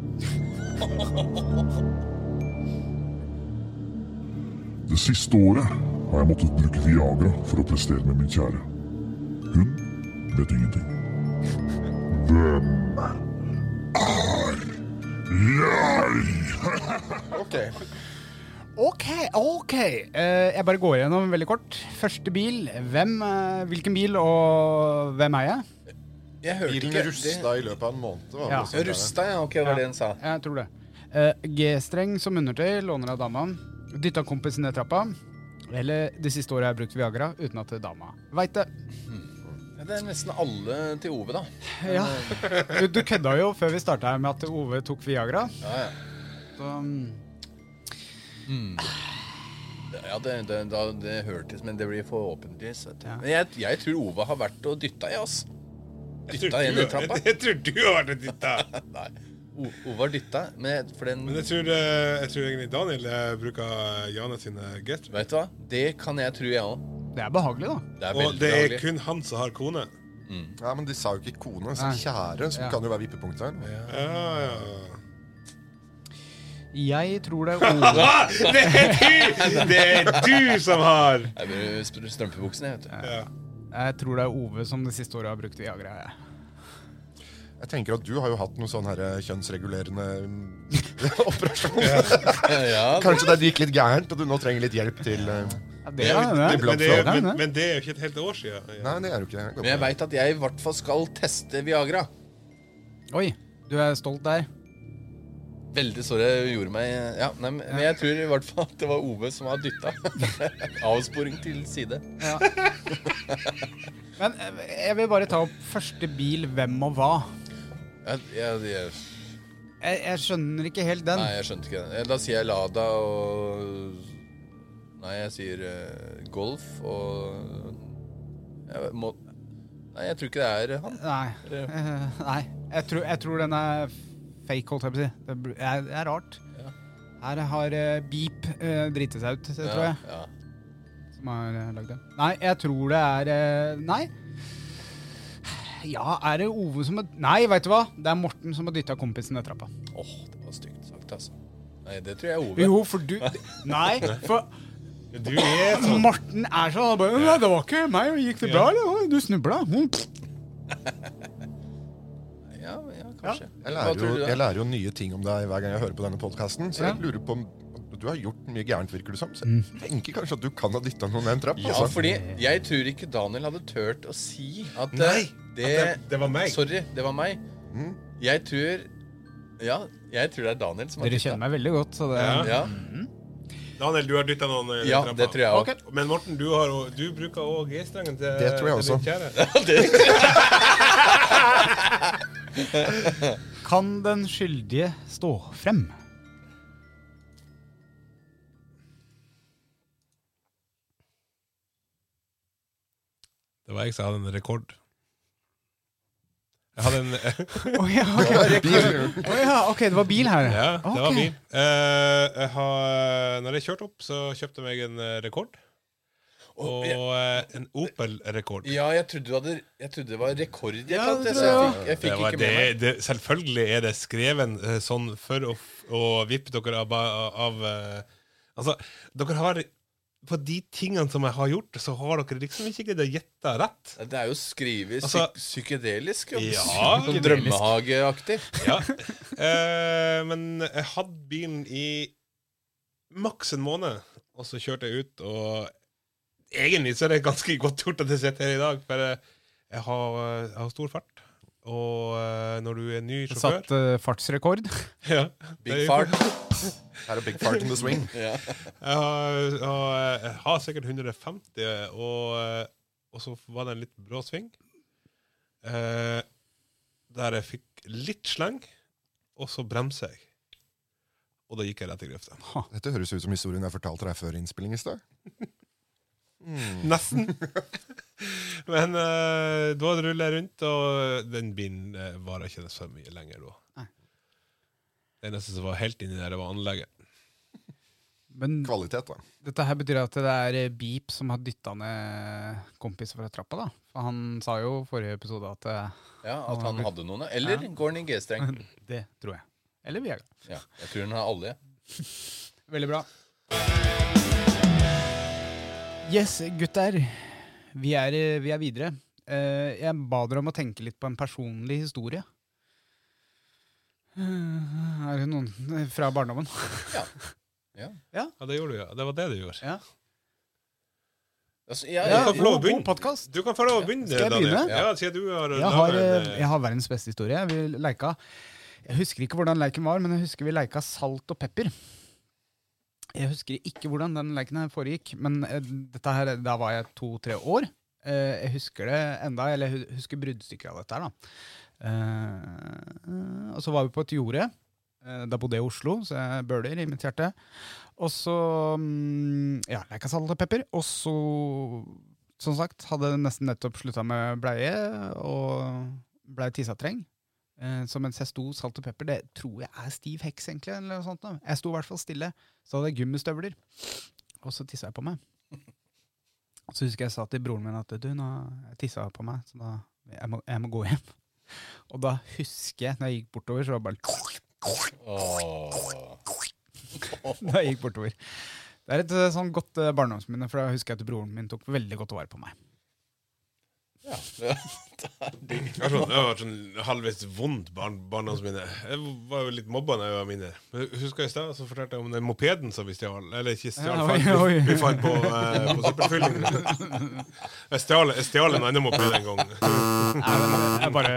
Det siste året har jeg måttet bruke Viagra for å prestere med min kjære. Hun vet ingenting. Hvem er jeg? (laughs) Ok. Ok, ok. Eh, jeg bare går gjennom veldig kort. Første bil. Hvem, eh, hvilken bil, og hvem er jeg? Jeg hørte Bilen ikke rusta i løpet av en måned. var Ja. sånn. Rusta, ja. Ok, hva var det han sa. Jeg tror det. Eh, G-streng som undertøy låner av dama. Dytta kompisen ned trappa. Eller det siste året jeg har brukt Viagra uten at dama veit det. Ja, det er nesten alle til Ove, da. (laughs) Ja. Du, du kødda jo før vi starta her med at Ove tok Viagra. Ja, ja. Så, mm, Ja, det, det, da, det hørtes, men det blir forhåpentligvis. Ja. Men jeg, jeg tror Ove har vært og dytta i, ass. Jeg Dytta i du- trappa? (laughs) Jeg tror du har vært og dytta. (laughs) Nei. Ove har dytta, men for den Men jeg tror, eh, jeg tror egentlig Daniel eh, bruker Jane sine gester. Vet du hva? Det kan jeg tro, jeg òg. det er behagelig, da. Det er Og det er behagelig. kun han som har kone. Ja, men de sa jo ikke kone, så kjære, som Ja. kan jo være vippepunktet her. Ja, ja. Jeg tror det er (laughs) Ove. Ah, det er du! Det er du som har Jeg sp- strømpebuksene, vet du. ja. Jeg tror det er Ove som det siste året har brukt Viagra. Jeg. Jeg tenker at du har jo hatt noe sånn her kjønnsregulerende (laughs) operasjon. Ja, Kanskje det gikk litt gærent, og du nå trenger litt hjelp til det er det. til Men, det er, men, Nei, nei. men det er jo ikke et helt år siden. Ja. Nei, det er jo ikke det. Men jeg veit at jeg i hvert fall skal teste Viagra. Oi, du er stolt der. Veldig sorry jeg gjorde meg Ja, nei, men jeg tror i hvert fall at det var Ove som har dytta. (laughs) Avsporing til side. Men eh, jeg vil bare ta opp første bil, hvem og hva. Jeg, jeg, jeg, Jeg, skjønner ikke helt den. nei, jeg skjønte ikke den. Da sier jeg Lada og Nei, jeg sier uh, Golf og jeg må, Nei, jeg tror ikke det er han. Nei. (laughs) Nei. Jeg tror, jeg tror den er fake, holdt jeg på å si. Det er, det er rart. Ja. Her har uh, Beep uh, driti seg ut, tror jeg. Ja, Som har uh, lagd det. Nei, jeg tror det er uh, Nei. Ja, er det Ove som har Nei, veit du hva? Det er Morten som har dytta kompisen ned trappa. Åh, Åh, det var stygt sagt, altså. Nei, det tror jeg er Ove. Jo, for du Nei, for (laughs) Du er sånn Morten er sånn bare, Nei, det var ikke meg. Gikk det bra, eller? Du snubla. (laughs) Hm. Ja. Jeg lærer, jo, jeg lærer jo nye ting om deg hver gang jeg hører på denne podkasten, så Ja. jeg lurer på om du har gjort mye gærent, virker det som. Så jeg tenker kanskje at du kan ha dytta noen ned en trapp. Ja, altså. fordi jeg tror ikke Daniel hadde turt å si at eh, Nei, det, at det- det var meg. Sorry, det var meg. Mm. Jeg tror Ja, jeg tror det er Daniel som har Dere dytta. kjenner meg veldig godt, så det Ja. Ja, Daniel, du har dytta noen ned ja, trappa. det tror jeg også. Men Morten, du, har, du bruker òg G-strengen til Det tror jeg til også. din kjære. (laughs) (laughs) Kan den skyldige stå frem? Det var jeg som hadde en rekord. Jeg hadde en (laughs) oh, ja, ok. oh, ja, ok, det var bil her. Ja, det var bil. Uh, jeg har, når jeg kjørte opp, så kjøpte jeg meg en eh, rekord. Og eh, en Opel-rekord. Ja, jeg trodde, du hadde, jeg trodde det var rekord. Jeg, Ja, tatt, det så tror jeg jeg fikk, jeg Det fikk var ikke det, med meg. det, selvfølgelig er det skreven eh, sånn for å, f- å vippe dere av, av eh, Altså, dere har På de tingene som jeg har gjort, så har dere liksom ikke greid å gjette rett. Det er jo skrevet Altså- psyk psykedelisk. Jo. Ja, sånn psykedelisk. drømmehageaktig. Ja. Eh, men jeg hadde bilen i maks en måned, og så kjørte jeg ut, og egentlig så er det ganske godt gjort at jeg sitter her i dag, for jeg, jeg, har, jeg har stor fart. Og eh, når du er ny sjåfør Satt uh, fartsrekord. (laughs) ja, Big fart. (laughs) Her er big fart in the swing. Ja. Jeg har, jeg har, jeg har sikkert 150, og, eh, og så var det en litt brå sving. Eh, der jeg fikk litt sleng, og så bremser jeg. Og da gikk jeg rett i grøfta. Dette høres ut som historien jeg fortalte deg før innspilling i stad. (laughs) Nesten. (laughs) Men uh, da ruller jeg rundt, og den bilen uh, varer ikke så mye lenger da. Nei. Det eneste som var helt inni der, det var anlegget. Men Kvalitet, da. dette her betyr at det er eh, Beep som har dytta ned kompiser fra trappa, da. For han sa jo i forrige episode at ja, At han hadde noen. Eller går han i G-streng? (laughs) det tror jeg. Eller Viagra. Ja, jeg tror han har alle. Veldig bra. Yes, gutter. Vi er, vi er videre. Eh, jeg ba dere om å tenke litt på en personlig historie. Eh, Er det noen fra barndommen? Ja. (laughs) Ja. Ja, det gjorde du, ja. Det var det du gjorde. Ja. Altså, ja, Du kan få lov å god podcast. Du kan få lov å begynne, Skal jeg begynne? Ja, siden du har Jeg har, eh, jeg har verdens beste historie. Vi leika Jeg husker ikke hvordan leiken var, men jeg husker vi leika salt og pepper. Jeg husker ikke hvordan den leken her foregikk, men eh, dette her, da var jeg to-tre år. Eh, Jeg husker det enda, eller jeg husker bruddstykker av dette her, da. Eh, og så var vi på et jorde. Da bodde jeg i Oslo, så jeg bøler i mitt hjerte. Og så mm, ja, leka salt og pepper. Og så, som sagt, hadde nesten nettopp slutta med bleie og blei tissatreng. Eh, så mens jeg sto salt og pepper, det tror jeg er stiv heks, egentlig. eller noe sånt. Da. Jeg sto i hvert fall stille. Så hadde jeg gummistøvler. Og så tissa jeg på meg. Så husker jeg sa til broren min at du, nå tissa på meg, så da jeg må, jeg må gå hjem. Og da husker jeg, når jeg gikk bortover, så var det bare da jeg gikk bortover. Det er et eh, sånn godt eh, barndomsminne, for da husker jeg at broren min tok veldig godt vare på meg. Ja, det, Det var sånn, det var sånn halvveis vondt barn, barndomsminne. Jeg var jo litt mobba da jeg var mindre. Men Husker jeg i stad så fortalte jeg om den mopeden som vi stjal. Eller ikke stjal, Ja, oi, oi. vi, vi fant på, eh, på søppelfylling. Jeg stjal, jeg stjal en annen moped en gang. Nei, jeg bare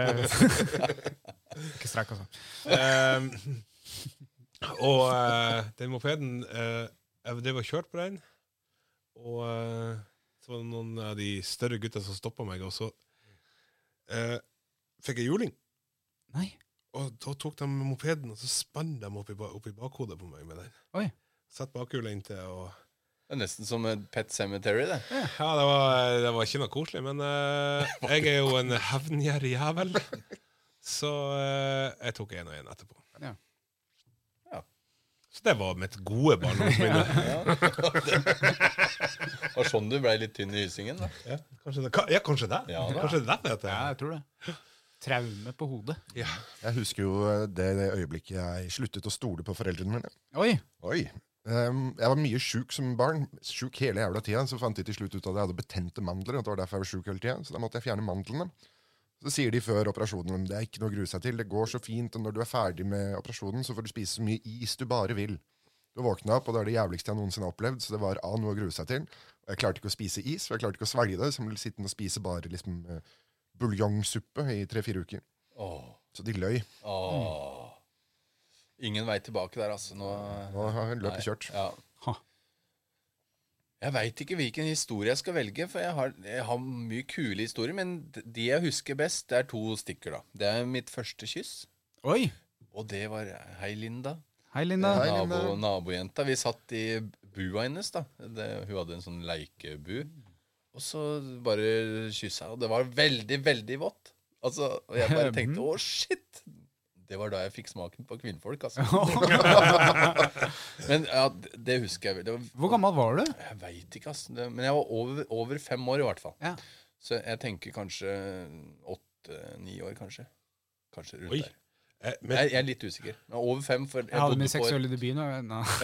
Ikke strekk, altså. Eh, og eh, den mopeden eh, Jeg drev og kjørte på den, og eh, så noen av de større gutta som stoppa meg, og så eh, fikk jeg juling. Nei. Og da tok de mopeden og så spant de opp i, opp i bakhodet på meg med den. Oi. Satt bakhjulet inntil og det er nesten som et Pet Cemetery, det. Ja, det var, det var ikke noe koselig, men eh, (laughs) jeg er jo en hevngjerrig jævel. Så eh, jeg tok en og en etterpå. Ja. Så det var mitt gode barndomsminne. (laughs) Det var sånn du ble litt tynn i hysingen. da. ja, kanskje det. Ja, kanskje det. Ja, da. kanskje det er det. Ja, jeg tror det. Traume på hodet. Ja. Jeg husker jo eh, det, det øyeblikket jeg sluttet å stole på foreldrene mine. Oi! Oi. Um, jeg var mye sjuk som barn. Sjuk hele jævla tida. Så fant de til slutt ut at jeg hadde betente mandler. Og det var derfor jeg var syk hele tiden, Så da måtte jeg fjerne mandlene. Så sier de før operasjonen det er ikke noe å grue seg til. Det går så fint. Og når du er ferdig med operasjonen, så får du spise så mye is du bare vil. Du våkna opp, og det er det jævligste jeg noensinne har opplevd. Så det var A, noe å grue seg til. Og jeg klarte ikke å spise is, for jeg klarte ikke å svelge det. Så jeg ble sittende og spise bare liksom eh, buljongsuppe i tre-fire uker. Åh. Så de løy. Åh. Ingen vei tilbake der, altså. Nå, Nå har løpet kjørt. Ja. Jeg veit ikke hvilken historie jeg skal velge, for jeg har, jeg har mye kule historier. Men de jeg husker best, det er to stykker, da. Det er mitt første kyss. Oi! Og det var Hei, Linda. Hei, Linda. Hei, Linda. Nabo, nabojenta. Vi satt i bua hennes, da. Det, hun hadde en sånn leikebu. Og så bare kyssa jeg, og det var veldig, veldig vått. Altså, og jeg bare tenkte å, shit! Det var da jeg fikk smaken på kvinnfolk, altså. (laughs) (laughs) Men ja, det, husker jeg. Det var, Hvor gammel var du? jeg veit ikke, altså. Men jeg var over, over fem år, i hvert fall. Ja. Så jeg tenker kanskje åtte-ni år, kanskje. Kanskje rundt Oi. der. Eh, men, Jeg, jeg er litt usikker. Men over fem, for jeg, Jeg hadde min seksuelle debut nå.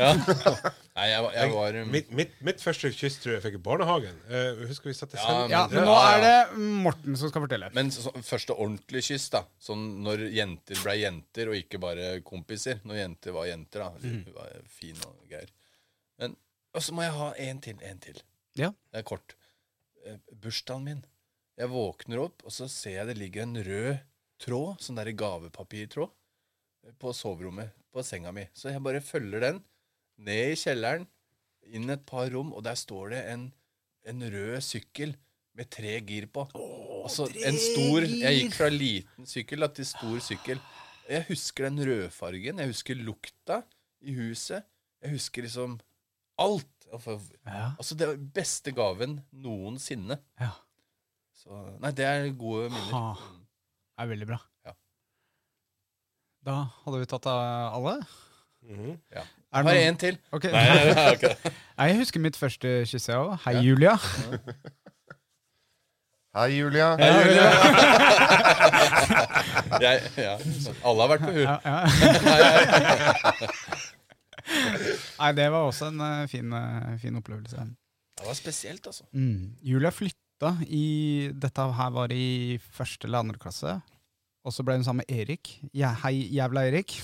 Ja. (laughs) Nei, jeg, jeg var um, mitt, mitt, mitt første kyss tror jeg jeg fikk i barnehagen. Uh, husker vi satt i Ja, men, Ja, men- nå er det Morten som skal fortelle. Men så, så, første ordentlige kyss, da. Sånn når jenter ble jenter, og ikke bare kompiser. Når jenter var jenter, da. Mm. Var fin og greier. Men Og så må jeg ha en til. En til. Ja. Det er kort. Uh, bursdagen min. Jeg våkner opp, og så ser jeg det ligger en rød tråd, sånn der gavepapirtråd, på soverommet, på senga mi. Så jeg bare følger den ned i kjelleren, inn et par rom, og der står det en, en rød sykkel med tre gir på. altså en stor Jeg gikk fra liten sykkel da, til stor sykkel. Jeg husker den rødfargen, jeg husker lukta i huset. Jeg husker liksom alt. Altså, Ja. Altså, det var beste gaven noensinne. Ja. Så, nei, det er gode minner. Ha. Er veldig bra. Ja. Da hadde vi tatt av alle. Mhm. Ja. Er det Har en til? Okay. Nei, nei, nei, okay. (laughs) Nei, Jeg husker mitt første kyss, jeg òg. Hei, Julia. Hei, Julia. (laughs) Jeg, ja. Alle har vært på hur. Ja, ja. (laughs) Nei, det var også en eh, fin, eh, fin opplevelse. Det var spesielt, altså. Mm. Julia flytta i Dette her var i første eller andre klasse. Og så ble hun sammen med Erik. Ja, hei, jævla Erik.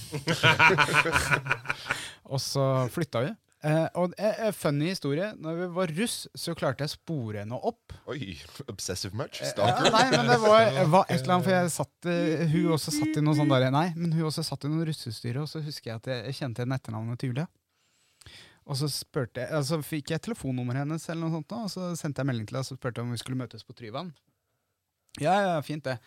(laughs) og så flytta vi. Eh, og eh, eh, funny historie. Når vi var russ, så klarte jeg å spore henne opp. Oi, obsessive match? Stalker? Stalker? nei, men det var, var et eller annet, for jeg satt eh, Hun også satt i noe sånt der Nei, men hun også satt i noe russestyre, og så husker jeg at jeg, jeg kjente igjen etternavnet til Julia. Og så spurte jeg, altså fikk jeg telefonnummeret hennes, eller noe sånt, da, og så sendte jeg melding til henne og så spurte om vi skulle møtes på Tryvann. Ja, ja, fint det.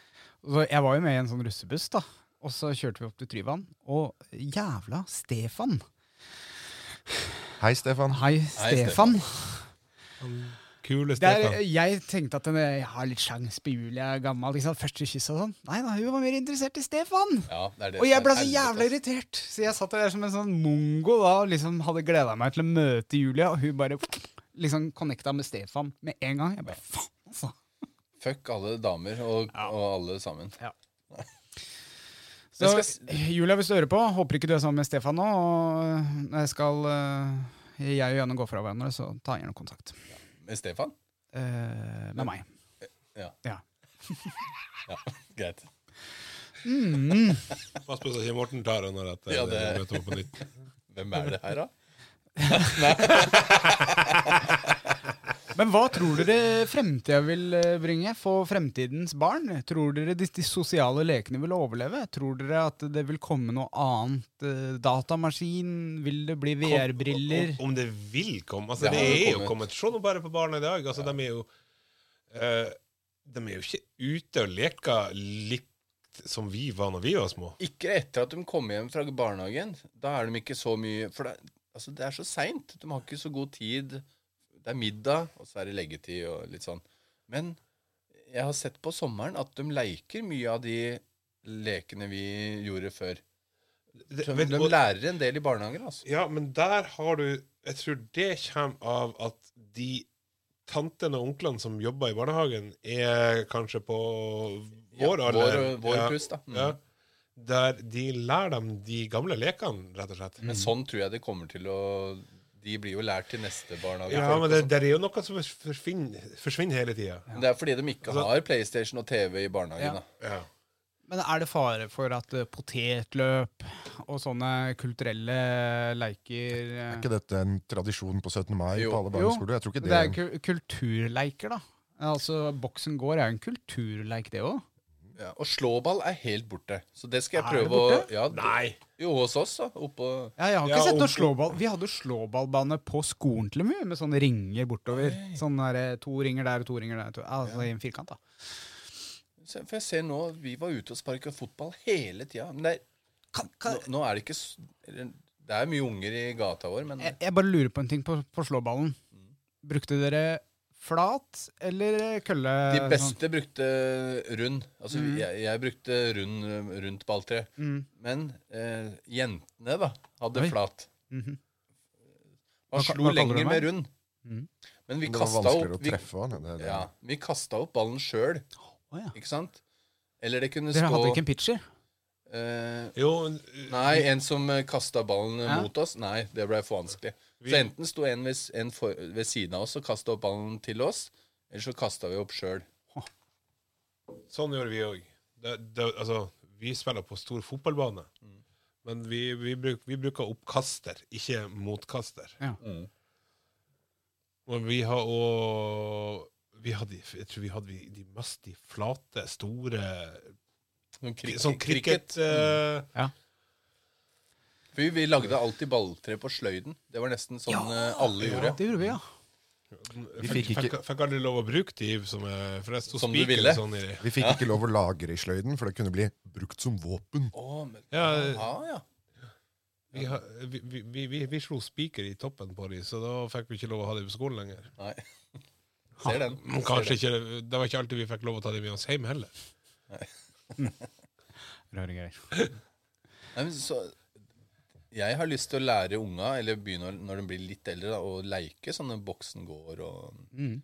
Og så, jeg var jo med i en sånn russebuss, da. Og så kjørte vi opp til Tryvann, og jævla Stefan! Hei, Stefan. Hei, Stefan. Hei, Det er, Stefan. jeg tenkte at jeg har litt sjans på Julie, gammel. Liksom? Første kyss og sånn. Nei da, hun var mer interessert i Stefan! Ja, det er det Og jeg ble så jævla irritert, så jeg satt der som en sånn mongo da, og liksom hadde gleda meg til å møte Julia, og hun bare liksom connecta med Stefan med en gang. Jeg bare, faen, altså. Fuck alle damer og, og alle sammen. (laughs) Så, skal Julia, hvis du hører på, håper ikke du er sammen med Stefan nå. Og når jeg skal eh, jeg og Janne gå fra hverandre, så ta gjerne kontakt. Med Stefan? Eh, med meg. Ja. Ja. (laughs) ja. Greit. (laughs) Pass på så ikke Morten tar henne når at, Ja, det- det møter opp på nytt. (laughs) Hvem er det her, da? Men hva tror dere fremtida vil eh, bringe for fremtidens barn? Tror dere de, de sosiale lekene vil overleve? Tror dere at det vil komme noe annet? eh, Datamaskin? Vil det bli VR-briller? Om, om det vil komme. Altså, Det det, er jo kommet. kommet. Se nå bare på barna i dag. Altså, De er jo uh, De er jo ikke ute og leker litt som vi var når vi var små. Ikke etter at de kommer hjem fra barnehagen. Da er de ikke så mye For det, altså, det er så seint. De har ikke så god tid. Det er middag, og så er det leggetid og litt sånn. Men jeg har sett på sommeren at de leker mye av de lekene vi gjorde før. De, de lærer en del i barnehagen, altså. Ja, men der har du Jeg tror det kommer av at de tantene og onklene som jobber i barnehagen, er kanskje på Ja, vår alder. vår- vår ja, da. Mm. Ja, der de lærer dem de gamle lekene, rett og slett. Men sånn tror jeg det kommer til å De blir jo lært til neste barnehage. Ja, men det, sånn. det er jo noe som forsvinner, forsvinner hele tida. Ja. det er fordi de ikke Altså- har PlayStation og TV i barnehagen. Ja. da. Ja. Men er det fare for at eh, potetløp og sånne kulturelle leiker eh, Er ikke dette en tradisjon på 17. mai Jo. på alle barneskoler? Jeg tror ikke Det det, er ku- kulturleiker, da. Altså, Boksen gård er jo en kulturleik, det òg. Ja, og slåball er helt borte. Så det skal jeg Er det prøve å ja, det- Nei. Jo, hos oss, da. Oppå Ja, jeg har ikke Ja, sett noe slåball. Vi hadde jo slåballbane på skolen til og med, med sånne ringer bortover. Sånne der, eh, to ringer der og to ringer der. To, altså i en firkant, da. Se, For jeg ser nå Vi var ute og sparka fotball hele tida. Men det er, nå, nå er det ikke s- eller, Det er mye unger i gata vår, men jeg, jeg bare lurer på en ting på, på slåballen. Brukte dere flat eller kølle? de sånn? beste brukte rund. Altså, jeg, jeg brukte rund rundt balltre. Mm. Men eh, jentene, da, hadde Oi. flat. Mhm. Man Hva slo hva lenger med rund. Mm. Men vi kasta opp vi, treffe han. Det, det. ja, vi kasta opp ballen sjøl, Oh, ja. ikke sant? Eller det kunne Dere stå hadde ikke en pitcher? eh, Jo, Nei, en som kasta ballen Ja. mot oss. Nei, det ble for vanskelig. Vi- Så enten sto en ved, en for, ved siden av oss og kasta opp ballen til oss, eller så kasta vi opp sjøl. sånn gjør vi òg. Altså, vi spiller på stor fotballbane. Men vi, vi, bruk, vi bruker oppkaster, ikke motkaster. Ja. Og vi har òg vi hadde, Jeg tror vi hadde de- de mest de flate, store Sånn cricket eh, Vi, vi lagde alltid balltre på sløyden. Det var nesten sånn eh, alle gjorde. Det gjorde vi, ja. Vi fikk, fikk ikke- fikk aldri lov å bruke de som For det sto Som du spiker ville. og sånn i de. Vi fikk ikke lov å lagre i sløyden, for det kunne bli brukt som våpen. Å, men, Ja, ja, ja. Vi, vi, vi, vi, vi, vi slo spiker i toppen på de, så da fikk vi ikke lov å ha de på skolen lenger. Nei. (laughs) Ser den. Men Ser kanskje den. ikke, Det var ikke alltid vi fikk lov å ta de med oss hjem heller. Rare greier. Nei, men så, jeg har lyst til å lære unga, eller begynne når de blir litt eldre, da, å leke sånne boksen går og, Mm.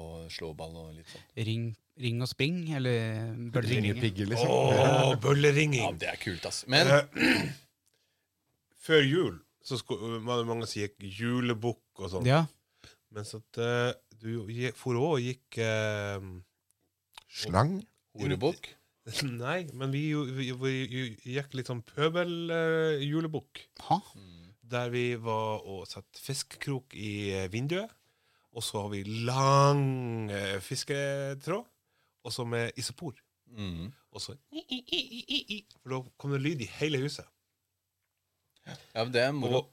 og slåball og litt sånt. Ring, ring og spring, eller bølleringing. Liksom. Å, Ja, det er kult, ass. Men uh, (clears throat) Før jul så sko- var det mange som gikk julebukk og sånn. Ja. Mens at uh, du gikk- for òg gikk uh, Slang? horebukk (laughs) Nei, men vi, vi, vi, vi gikk litt sånn pøbeljulebukk. Uh, mm. der vi var og satte fiskekrok i eh, vinduet. Og så har vi lang eh, fisketråd, og så med isopor. Mm. Og så i, i, i, i, i, i. For da kom det lyd i hele huset. Ja, men det er moro. Og,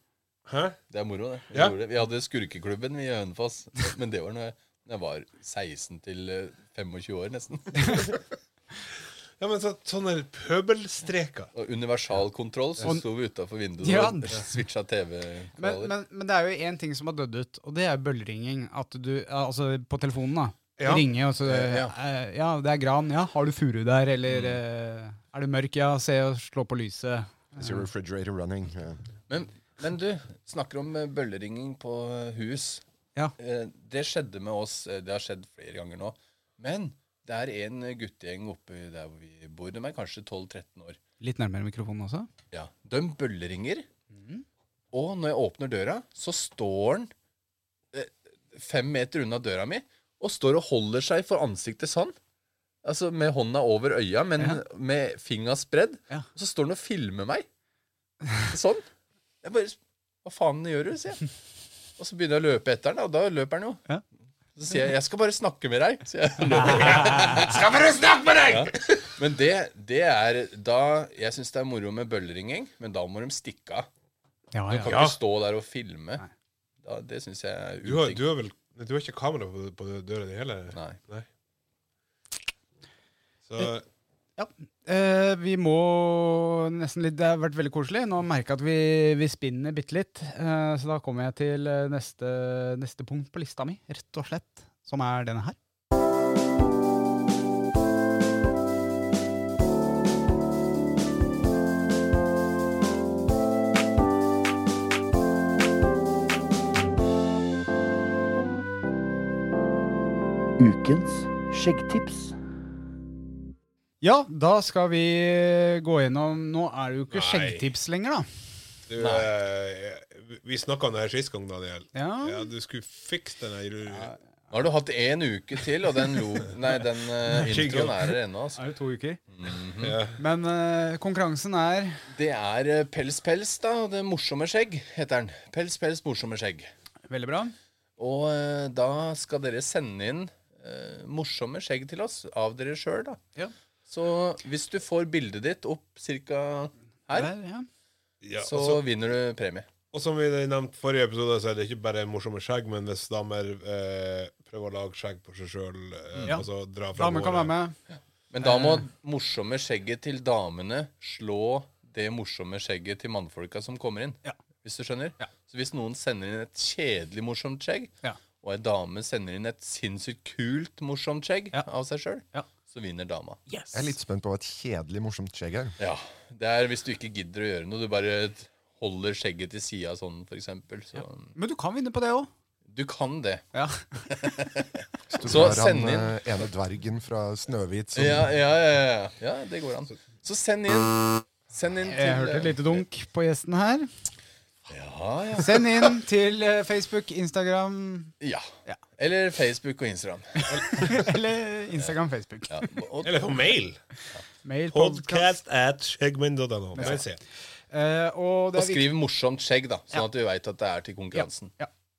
hæ? Det er moro, det. Vi, Ja. det. vi hadde Skurkeklubben i Hønefoss, men det var når jeg, når jeg var 16 til eh, 25 år, nesten. (laughs) Ja, men så, sånne pøbelstreker. Og universalkontroll, så sto vi utafor vinduet Ja. og switcha TV-kanaler. men, men det er jo én ting som har dødd ut, og det er bøllringing. At du, altså på telefonen, da. Ja. Ringe, og så Eh, ja. eh, Ja, det er gran. Ja, har du furu der, eller eh, er det mørk? Ja, se og slå på lyset. Is your refrigerator running? Yeah. Men, men du, snakker om eh, bølleringing på hus. Ja. Det skjedde med oss. Det har skjedd flere ganger nå. Men det er en guttegjeng oppe der hvor vi bor. De er kanskje 12-13 år. Litt nærmere mikrofonen også. Ja. De bølleringer. Mm. Og når jeg åpner døra, så står han eh, fem meter unna døra mi og står og holder seg for ansiktet sånn. Altså med hånda over øya, men Ja. med fingra spredd. Ja. Og så står han og filmer meg. Sånn. Jeg bare Hva faen gjør du? sier jeg. (laughs) Og så begynner jeg å løpe etter han, og da løper han jo. Ja. Så sier jeg 'jeg skal bare snakke med deg'. sier jeg. (laughs) skal bare snakke med deg! Ja. Men det, det er da Jeg syns det er moro med bølleringing, men da må de stikke av. Ja, Du ja. kan Ja. ikke stå der og filme. Da, det syns jeg er Du har, du har vel du har ikke kamera på, på døra di heller? Nei. Så Eh, vi må nesten litt Det har vært veldig koselig. Nå merker jeg at vi, vi spinner bitte litt. Eh, så da kommer jeg til eh, neste, neste punkt på lista mi, rett og slett. Som er denne her. Ukens skjeggtips. Ja, da skal vi gå gjennom Nå er det jo ikke Nei. skjeggtips lenger, da. du, eh, vi snakka om det her sist gang, Daniel. Ja. Ja, du skulle fikse den her Nå har du hatt én uke til, og den, lo, (laughs) nei, den uh, introen er her ennå. Altså. Er det to uker? ja. Men uh, konkurransen er Det er eh, Pels Pels, da. og Det morsomme skjegg, heter den. Pels Pels morsomme skjegg. veldig bra. Og uh, da skal dere sende inn morsomme skjegg til oss av dere sjøl, da. Ja. Så hvis du får bildet ditt opp cirka her, Der, ja. Ja, så og så- vinner du premie. Og som vi nevnte forrige episode, så er det ikke bare morsomme skjegg, men hvis damer eh, prøver å lage skjegg på seg sjøl, eh, Ja. altså dra fra Damer kan være med. Men da må morsomme skjegget til damene slå det morsomme skjegget til mannfolka som kommer inn. Ja. Hvis du skjønner? Ja. Så hvis noen sender inn et kjedelig morsomt skjegg, Ja. og ei dame sender inn et sinnssykt kult morsomt skjegg Ja. av seg sjøl, Ja. Så vinner dama. Jeg er litt spent på hva et kjedelig, morsomt skjegg er. Ja. Det er hvis du ikke gidder å gjøre noe. Du bare holder skjegget til sida sånn, for eksempel. Ja. Men du kan vinne på det òg. du kan det. Ja. (laughs) Hvis du Så send han inn. eh, ene dvergen fra Snøhvit som Ja, ja, ja, ja. ja, det går an. Så send inn. Send inn til Jeg hørte et lite dunk på gjesten her. Ja, ja. Send inn til eh, Facebook, Instagram ja. Ja. Eller Facebook og Instagram. (laughs) Eller Instagram, Facebook. Ja. Og, Eller på mail. Mail, podcast. Podcast at skjeggmenn.no. Se. Eh, og det og er viktig skriv morsomt skjegg, da, sånn Ja. at du veit at det er til konkurransen.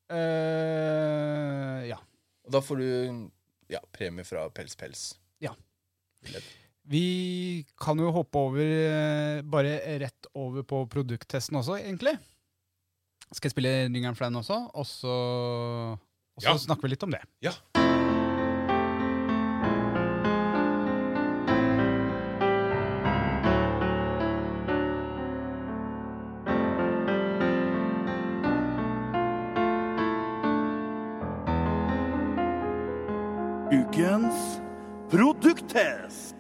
Eh, ja. Og da får du ja, premie fra Pels Pels. Ja. Vi kan jo hoppe over eh, bare rett over på produkttesten også, egentlig. Skal jeg spille Nyngeren Flan også, og så, og så Ja. snakker vi litt om det. Ja. Ukens produkttest.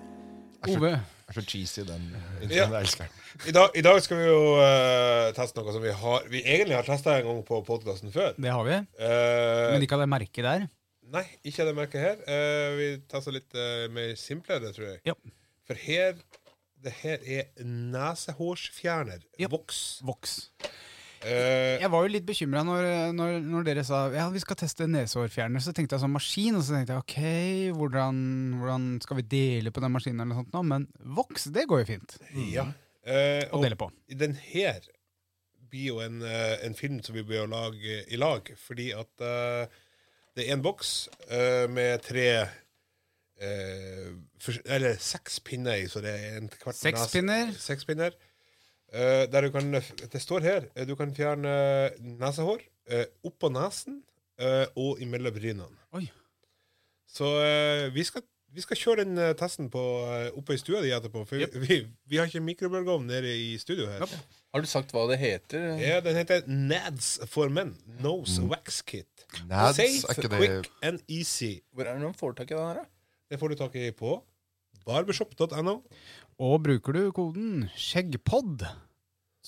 Ove, er så cheesy, den Ja. introen. Jeg elsker. I dag, I dag skal vi jo eh, teste noe som vi, har, vi egentlig har testa en gang på podkasten før. det har vi. Eh, Men ikke av det merket der. Nei, ikke det merket her. Eh, vi testa litt uh, mer simplere, tror jeg. Ja. For her Det her er nesehårsfjerner. Ja. Voks. Vox. Eh, Jeg var jo litt bekymra når, når, når dere sa ja, vi skal teste nesehårfjerner. Så tenkte jeg sånn maskin, og så tenkte jeg ok, hvordan, hvordan skal vi dele på den maskinen? eller sånt nå? Men voks, det går jo fint ja. Uh, og dele på. den her blir jo en, eh, en film som vi bør lage i lag. Fordi at uh, det er en boks uh, med tre fors- Eller seks pinner i, så det er en kvart Seks pinner. Seks pinner. Eh, der du kan Det står her eh, du kan fjerne nesehår uh, oppå nesen eh, og imellom brynene. Oi. Så eh, vi, skal, vi skal kjøre den eh, testen på, eh, oppe i stua di etterpå. For vi, vi har ikke mikrobølgeovn nede i studio her. Har du sagt hva det heter? Ja, Den heter Nads for menn. Nose wax kit. Nads, Safe, quick and easy. Hvor er det noen får tak i den her, da? Det får du tak i på barbershop.no. Og bruker du koden skjeggpod,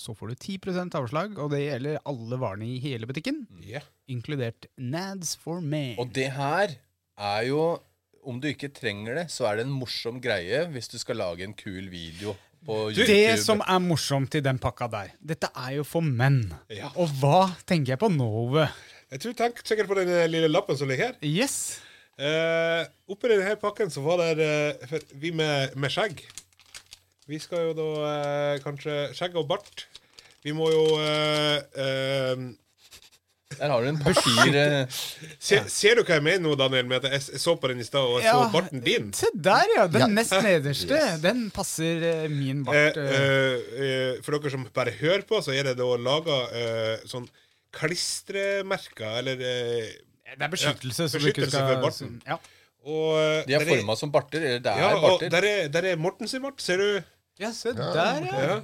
så får du 10% avslag, og det gjelder alle varene i hele butikken, Yeah. inkludert Nads for men. Og det her er jo Om du ikke trenger det, så er det en morsom greie hvis du skal lage en kul video på YouTube. Det som er morsomt i den pakka der, dette er jo for menn. Ja. Og hva tenker jeg på nå, Ove? Jeg tror tenk sikkert på den lille lappen som ligger her. Yes. Eh, oppi denne pakken så var det eh, vi med, med skjegg. Vi skal jo da eh, kanskje Skjegg og bart. Vi må jo eh, eh, Der har du en eh, (laughs) se, Ser du hva jeg mener nå, Daniel, med at jeg, jeg så på den i stad, og jeg så barten din? Se der, ja. Den Ja. nest (laughs) nederste. Den passer min bart. eh. eh, for dere som bare hører på, så er det da laga eh, sånn klistremerker, eller eh, det er beskyttelse, ja, så beskyttelse skal for barten. Ja. Og eh, De er der forma som barter. Eller det er Ja, og barter. der er, der er Morten sin bart, ser du? ja, se der, ja. Ja.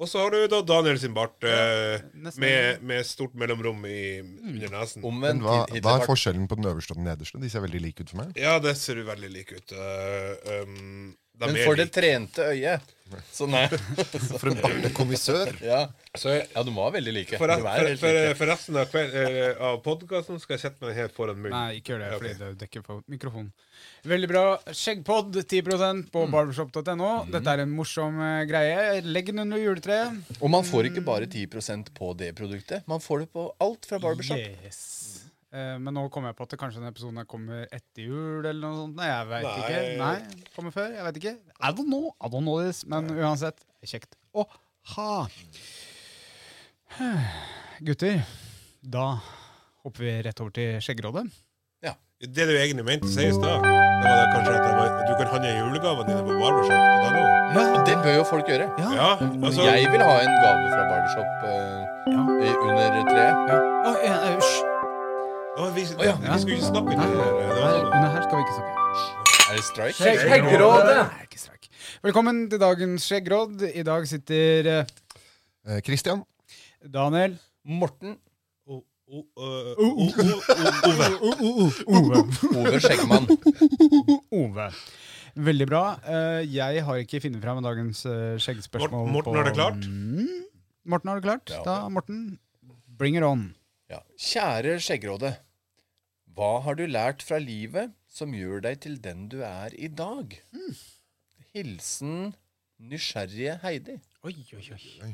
Og så har du da Daniel sin bart eh, med, med stort mellomrom i, under nesen. Om Men hva, hva er forskjellen på den øverste og den nederste? De ser veldig like ut for meg. Ja, det ser jo veldig like ut. Uh, um, Men for det trente øyet Så nei. (laughs) For en barnekommissør. Ja. Så ja, du må være veldig like. for, for, for, for resten av, av podkasten skal jeg sette meg helt foran munnen. Nei, ikke gjør det, fordi det dekker for mikrofonen. Veldig bra. Skjeggpod 10% på barbershop.no. Dette er en morsom eh, greie. Legg den under juletreet. Og man får ikke bare 10% på det produktet. Man får det på alt fra Barbershop. Yes. Eh, men nå kommer jeg på at kanskje denne episoden kommer etter jul, eller noe sånt. Nei, jeg vet Nei. ikke. Nei, kommer før. Jeg vet ikke. I don't know. I don't know this. Men uansett, kjekt å ha. (sighs) Gutter, da hopper vi rett over til Skjeggerådet. Ja. Det du egentlig mente å si i stad, det var det kanskje at det var, du kan handle julegavene dine på barbershop.no. Og det bør jo folk gjøre. Ja, altså, Jeg vil ha en gave fra Barbershop uh, Ja. under treet. Ja. Oh, ja, eh, å, vi, oh, ja. vi skulle ikke snakke det. her. Det sånn. under her skal vi ikke snakke. Er det strike? Skjeggrådet! Nei, ikke streik. Velkommen til dagens skjeggråd. I dag sitter Kristian Eh, Christian. Daniel Morten øh, Ove. Ove. Ove Skjeggmann. Ove. Veldig bra. Uh, jeg har ikke funnet fram dagens uh, skjeggspørsmål. Morten, Morten, på- har det klart? Mm. Morten, har du klart? Ja. Da, Morten, bring it on. Ja. Kjære Skjeggråde. Hva har du lært fra livet som gjør deg til den du er i dag? Hilsen nysgjerrige Heidi. Oi, oi, oi.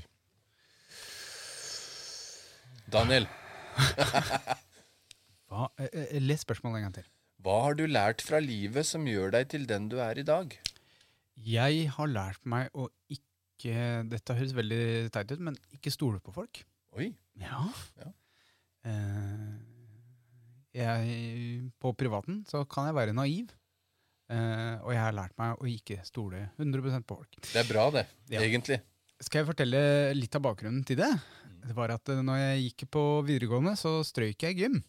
Daniel, (laughs) Hva? Eh, eh, les spørsmålet en gang til. hva har du lært fra livet som gjør deg til den du er i dag? Jeg har lært meg å ikke Dette høres veldig teit ut, men ikke stole på folk. Oi. Ja. Ja. Eh, jeg, på privaten så kan jeg være naiv. Eh, og jeg har lært meg å ikke stole 100% på folk. Det er bra, det. Ja. Egentlig. Skal jeg fortelle litt av bakgrunnen til det? Det var at eh, når jeg gikk på videregående, så strøyk jeg gym.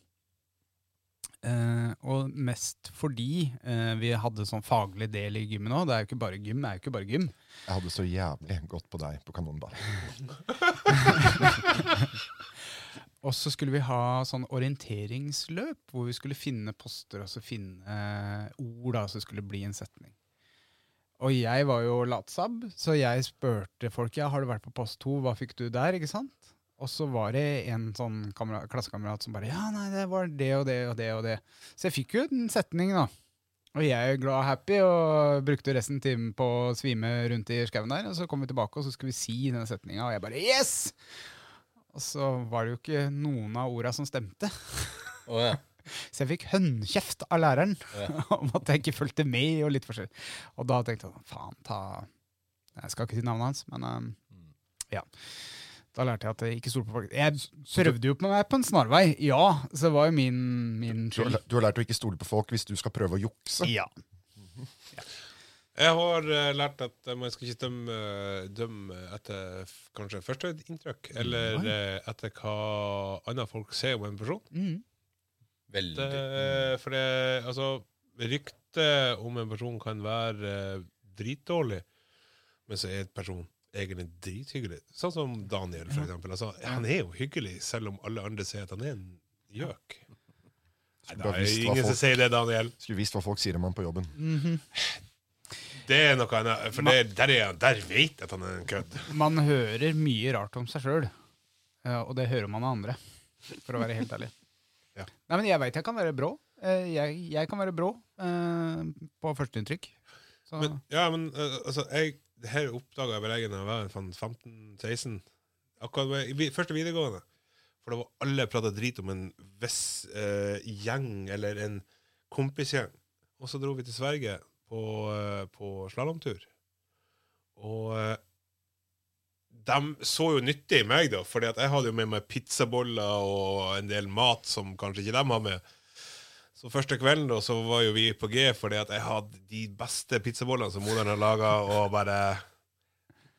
Eh, og mest fordi eh, vi hadde sånn faglig del i gymmet nå. Det er jo ikke bare gym. det er jo ikke bare gym. Jeg hadde så jævlig godt på deg på kanonball. (laughs) Og så skulle vi ha sånn orienteringsløp, hvor vi skulle finne poster og så finne eh, ord da, som skulle bli en setning. Og jeg var jo latsabb, så jeg spurte folk ja, har du vært på post 2, hva fikk du der? ikke sant? Og så var det en sånn kamera- klassekamerat som bare ja, nei, det var det og det og det og det. Så jeg fikk jo en setning, da. Og jeg er glad og happy og brukte resten av timen på å svime rundt i skauen der. Og så kom vi tilbake, og så skulle vi si denne setninga, og jeg bare yes! Og så var det jo ikke noen av orda som stemte. Oh, ja. (laughs) Så jeg fikk hønnkjeft av læreren (laughs) om at jeg ikke fulgte med. Og litt forskjellig. Og da tenkte jeg faen, ta Jeg skal ikke si navnet hans, men um, ja. Da lærte jeg at jeg ikke stolte på folk. Jeg prøvde jo på meg på en snarvei, ja. Så det var jo min, min skyld. du har lært å ikke stole på folk hvis du skal prøve å jukse. Ja. Jeg har eh, lært at eh, man skal ikke dømme, dømme etter f- kanskje første inntrykk, eller eh, etter hva andre folk ser om en person. Mm. Veldig. Det, for det, altså, ryktet om en person kan være eh, dritdårlig, men så er en person egentlig drithyggelig. Sånn som Daniel, for eksempel. Altså, han er jo hyggelig, selv om alle andre sier at han er en gjøk. Nei, det er ingen folk, som sier det, Daniel. Skulle visst hva folk sier om han på jobben. Det er noe annet. For det, der, er, der vet jeg at han er en kødd. Man hører mye rart om seg sjøl, og det hører man av andre, for å være helt ærlig. (laughs) Ja. Nei, men jeg veit jeg kan være brå. Eh, Jeg, jeg kan være brå eh, på førsteinntrykk. Men, ja, men eh, altså, jeg, det her oppdaga jeg vel egentlig da jeg var sånn 15-16. Akkurat i første videregående. For da var alle prata drit om en viss eh, gjeng, eller en kompisgjeng. Og så dro vi til Sverige på, uh, på slalåmtur. Og eh, de så jo nyttig i meg, da, fordi at jeg hadde jo med meg pizzaboller og en del mat som kanskje ikke de har med. Så første kvelden da, så var jo vi på G fordi at jeg hadde de beste pizzabollene som moderen har laga, og bare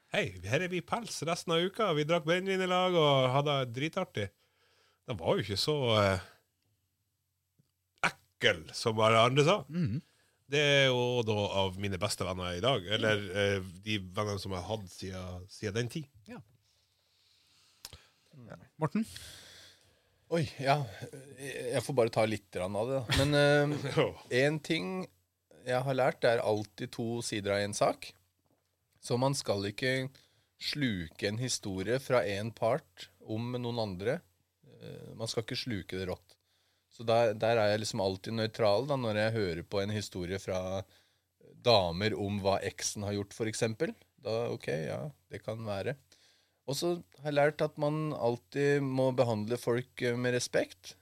Hei, her er vi pels resten av uka. Vi drakk brennevin i lag og hadde dritartig. Den var jo ikke så eh, ekkel som bare andre sa. Mhm. Det er jo da av mine beste venner i dag. Eller eh, de vennene som jeg har hatt siden, siden den tid. Morten? Oi, ja. Jeg får bare ta litt grann av det. da. Men (laughs) én ting jeg har lært, det er alltid to sider av en sak. Så man skal ikke sluke en historie fra én part om noen andre. Eh, Man skal ikke sluke det rått. Så der, der er jeg liksom alltid nøytral da, når jeg hører på en historie fra damer om hva eksen har gjort, f.eks. Da OK, ja, det kan være. Og så har jeg lært at man alltid må behandle folk eh, med respekt.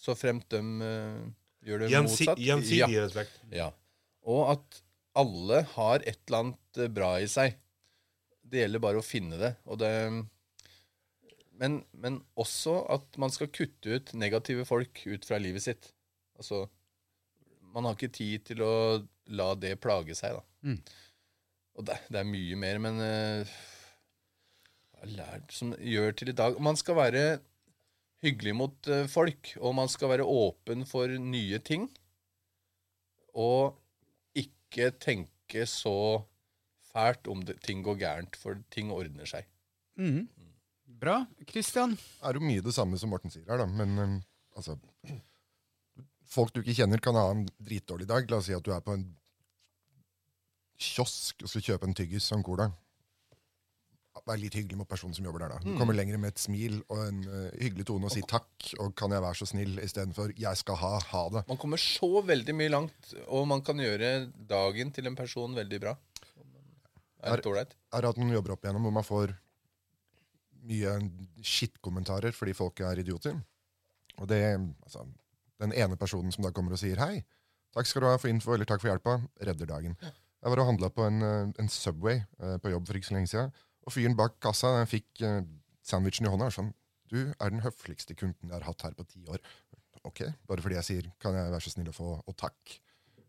Så fremt de uh, gjør det Gjensi motsatt. gjensidig Ja. respekt. Ja. Og at alle har et eller annet eh, bra i seg. Det gjelder bare å finne det. Og det men, men også at man skal kutte ut negative folk ut fra livet sitt. Altså Man har ikke tid til å la det plage seg, da. Mm. Og det, det er mye mer, men uh, har lært som gjør til i dag Man skal være hyggelig mot uh, folk, og man skal være åpen for nye ting. Og ikke tenke så fælt om det, ting går gærent, for ting ordner seg. Mhm. Bra. Christian? Det er jo mye det samme som Morten sier her, da. Men um, altså Folk du ikke kjenner, kan ha en dritdårlig dag. La oss si at du er på en kiosk og skal kjøpe en tyggis og en cola. Vær litt hyggelig mot personen som jobber der. da. Du kommer lenger med et smil og en uh, hyggelig tone og si takk, og kan jeg være så snill, istedenfor jeg skal ha, ha det. Man kommer så veldig mye langt, og man kan gjøre dagen til en person veldig bra. Er det ålreit? Jeg har hatt noen jobber opp igjennom hvor man får mye skittkommentarer fordi folk er idioter. Og det, altså, den ene personen som da kommer og sier hei, takk skal du ha for info, eller takk for hjelpa, redder dagen. Jeg var og handla på en, eh, en Subway eh, på jobb for ikke så lenge siden, og fyren bak kassa den fikk eh, sandwichen i hånda og sånn, du er den høfligste kunden jeg har hatt her på ti år. Ok, bare fordi jeg sier kan jeg være så snill å få og takk.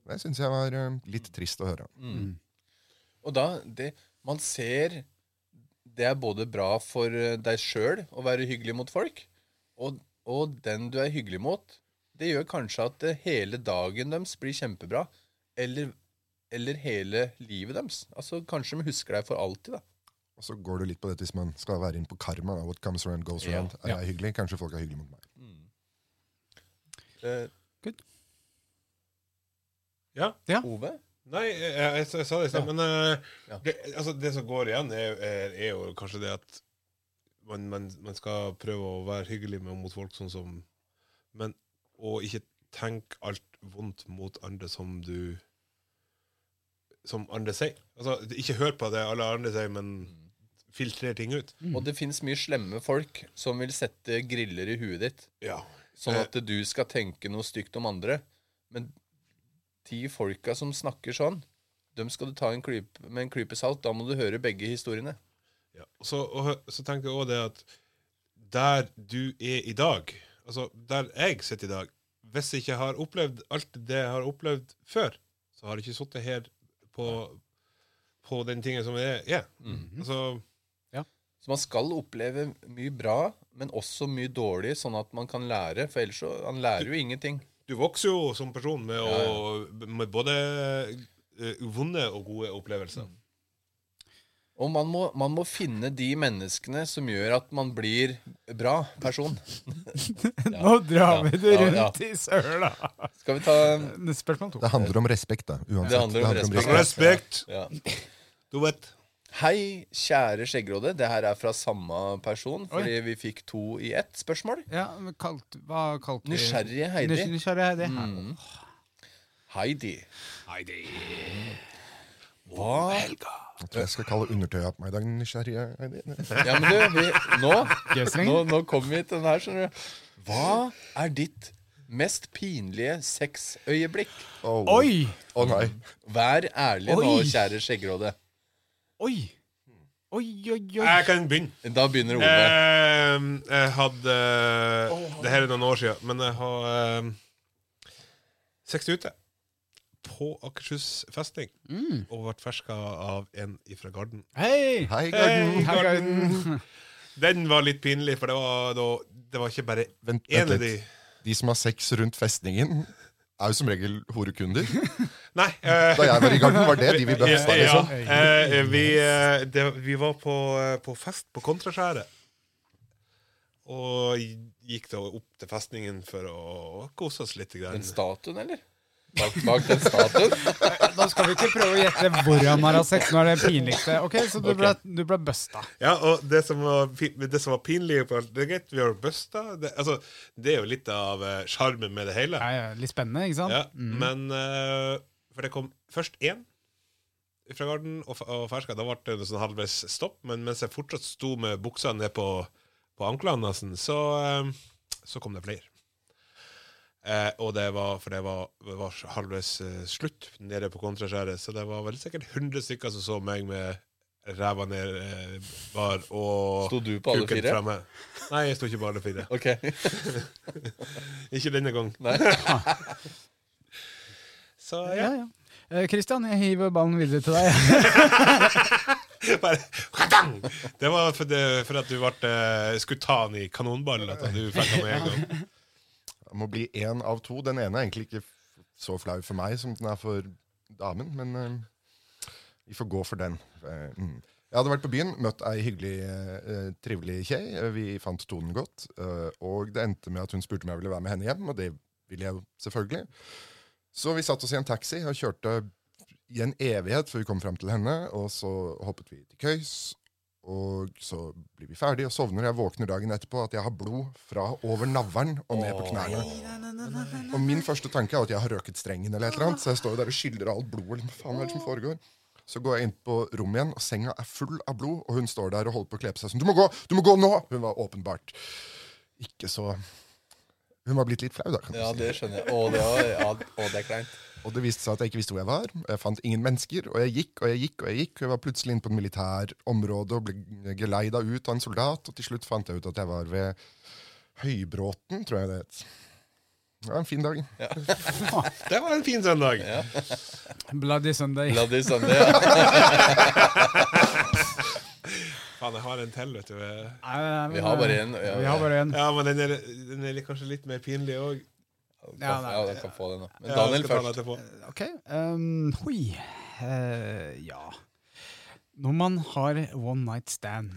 Det syns jeg var eh, litt trist å høre. Og da, det, man ser Det er både bra for eh, deg sjøl å være hyggelig mot folk, og, og den du er hyggelig mot, det gjør kanskje at eh, hele dagen deres blir kjempebra. Eller, eller hele livet deres. Altså, kanskje de husker deg for alltid, da. Og så går du litt på dette hvis man skal være inn på karma. Da. What comes around goes Ja, around. Er jeg hyggelig? Kanskje folk er hyggelige mot meg. Eh, Ja. Ove? Nei, jeg, jeg, jeg, sa det i stad, men uh, Ja. det, altså, det som går igjen, er, er, er jo kanskje det at man, man, man skal prøve å være hyggelig med, mot folk sånn som Men og ikke tenke alt vondt mot andre som du Som andre sier. Altså, ikke hør på det alle andre sier, men filtrer ting ut. Og det fins mye slemme folk som vil sette griller i huet ditt, Ja. sånn at du skal tenke noe stygt om andre. Men de folka som snakker sånn, dem skal du ta en klype, med en klype salt. Da må du høre begge historiene. Ja. Så, og, så tenker jeg også det at der du er i dag, altså der jeg sitter i dag Hvis jeg ikke har opplevd alt det jeg har opplevd før, så har jeg ikke sittet her på, på den tingen som jeg er. Altså, Så man skal oppleve mye bra, men også mye dårlig, sånn at man kan lære. For ellers så Han lærer jo ingenting. Du vokser jo som person med, å, med både eh, vonde og gode opplevelser. Og man må, man må finne de menneskene som gjør at man blir bra person. (laughs) Nå drar Ja. vi det rundt ja. i søla. Skal vi ta Spørsmål to. Det handler om respekt, da. Uansett. Det handler om respekt. Respekt! ja. Du vet. Hei, kjære skjeggråde. Det her er fra samme person, fordi vi fikk to i ett spørsmål. Ja, men kalt, hva kalte vi Nysgjerrige Heidi. Nys Nysgjerrige Heidi. Mm. Heidi. Heidi. Hva Jeg tror jeg skal kalle undertøya på meg i dag nysgjerrige Heidi. Ja, men du, vi, nå, nå, nå kommer vi til den her, skjønner du. Hva er ditt mest pinlige sexøyeblikk? Oh. Oi! Å nei. Vær ærlig nå, kjære skjeggråde. Oi! Oi, oi, oi. Jeg kan begynne. Da begynner ordet. Eh, jeg hadde Det her er noen år siden, men jeg har eh, sex ute på Akershus festning. Mm. Og ble ferska av en ifra Garden. Hei! Hei, Garden. Hei, Hei, Garden. Garden. Den var litt pinlig, for det var, da, det var ikke bare én av de. De som har sex rundt festningen, er jo som regel horekunder. (laughs) Nei. uh, Da jeg var i Garden, var det de vi (laughs) bøffa, ja, liksom. uh, vi, uh, det, vi var på, på fest på Kontraskjæret. Og gikk da opp til festningen for å kose oss litt. Grann. Den statuen, eller? Bak, bak den statuen? Nå skal vi ikke prøve å gjette hvor han har hatt sex. Nå er det pinligste. Ok, Så du ble, du ble busta. Ja, og det som var, det som var pinlig på alt, Det er greit, vi har busta. Det, altså, det er jo litt av sjarmen uh, med det hele. Ja, ja, litt spennende, ikke sant? Ja, Men uh, For det kom først én fra Garden og, og ferska. Da ble det en sånn halvveis stopp. Men mens jeg fortsatt sto med buksa ned på, på anklene, så, uh, så kom det flere. Eh, og det var, for det var, var halvveis eh, slutt nede på kontraskjæret, så det var vel sikkert 100 stykker som så meg med ræva ned eh, bar og Sto du på alle kuken fire? fremme. Nei, jeg sto ikke på alle fire. Ok. (laughs) Ikke denne gang. Nei. (laughs) Så Ja, ja. ja. Eh, Christian, jeg hiver ballen videre til deg. (laughs) Bare! Det var for, det, for at du ble, eh, skulle ta den i kanonball. At du fikk den med en gang. Det må bli én av to. Den ene er egentlig ikke så flau for meg som den er for damen, men uh, vi får gå for den. Uh, mm. Jeg hadde vært på byen, møtt ei hyggelig, uh, trivelig kjei. Vi fant tonen godt. og det endte med at hun spurte om jeg ville være med henne hjem, og det ville jeg jo selvfølgelig. Så vi satt oss i en taxi og kjørte i en evighet før vi kom fram til henne. Og så hoppet vi til køys, og så blir vi ferdige og sovner. Jeg våkner dagen etterpå at jeg har blod fra over navlen og ned på knærne. Og min første tanke er at jeg har røket strengen, eller et eller annet, så jeg står der og skyller alt blodet. Faen er det som foregår? Så går jeg inn på rommet igjen, og senga er full av blod, og hun står der og holder på å kle på seg sånn. Du må gå! Du må gå nå! Hun var åpenbart ikke så Hun var blitt litt flau, da. kan du Ja, si. det skjønner jeg. Å, det, var, ja, å, det er kleint. Og det viste seg at jeg ikke visste hvor jeg var. Jeg fant ingen mennesker, og jeg gikk og jeg gikk. og Jeg gikk, og jeg var plutselig inne på et militærområde og ble geleida ut av en soldat. Og til slutt fant jeg ut at jeg var ved Høybråten, tror jeg det het. Det var en fin dag. (laughs) Det var en fin søndag. Bloody Sunday. Bloody (laughs) Sunday, ja. Faen, jeg har en til, vet du. Vi har bare en. Ja, Vi har bare en. Ja, men den er, den er kanskje litt mer pinlig òg. Ja, Ja, nei. den kan få den, da. Men Daniel først. Ok. Um, hoi. Uh, ja. Når man har one night stand,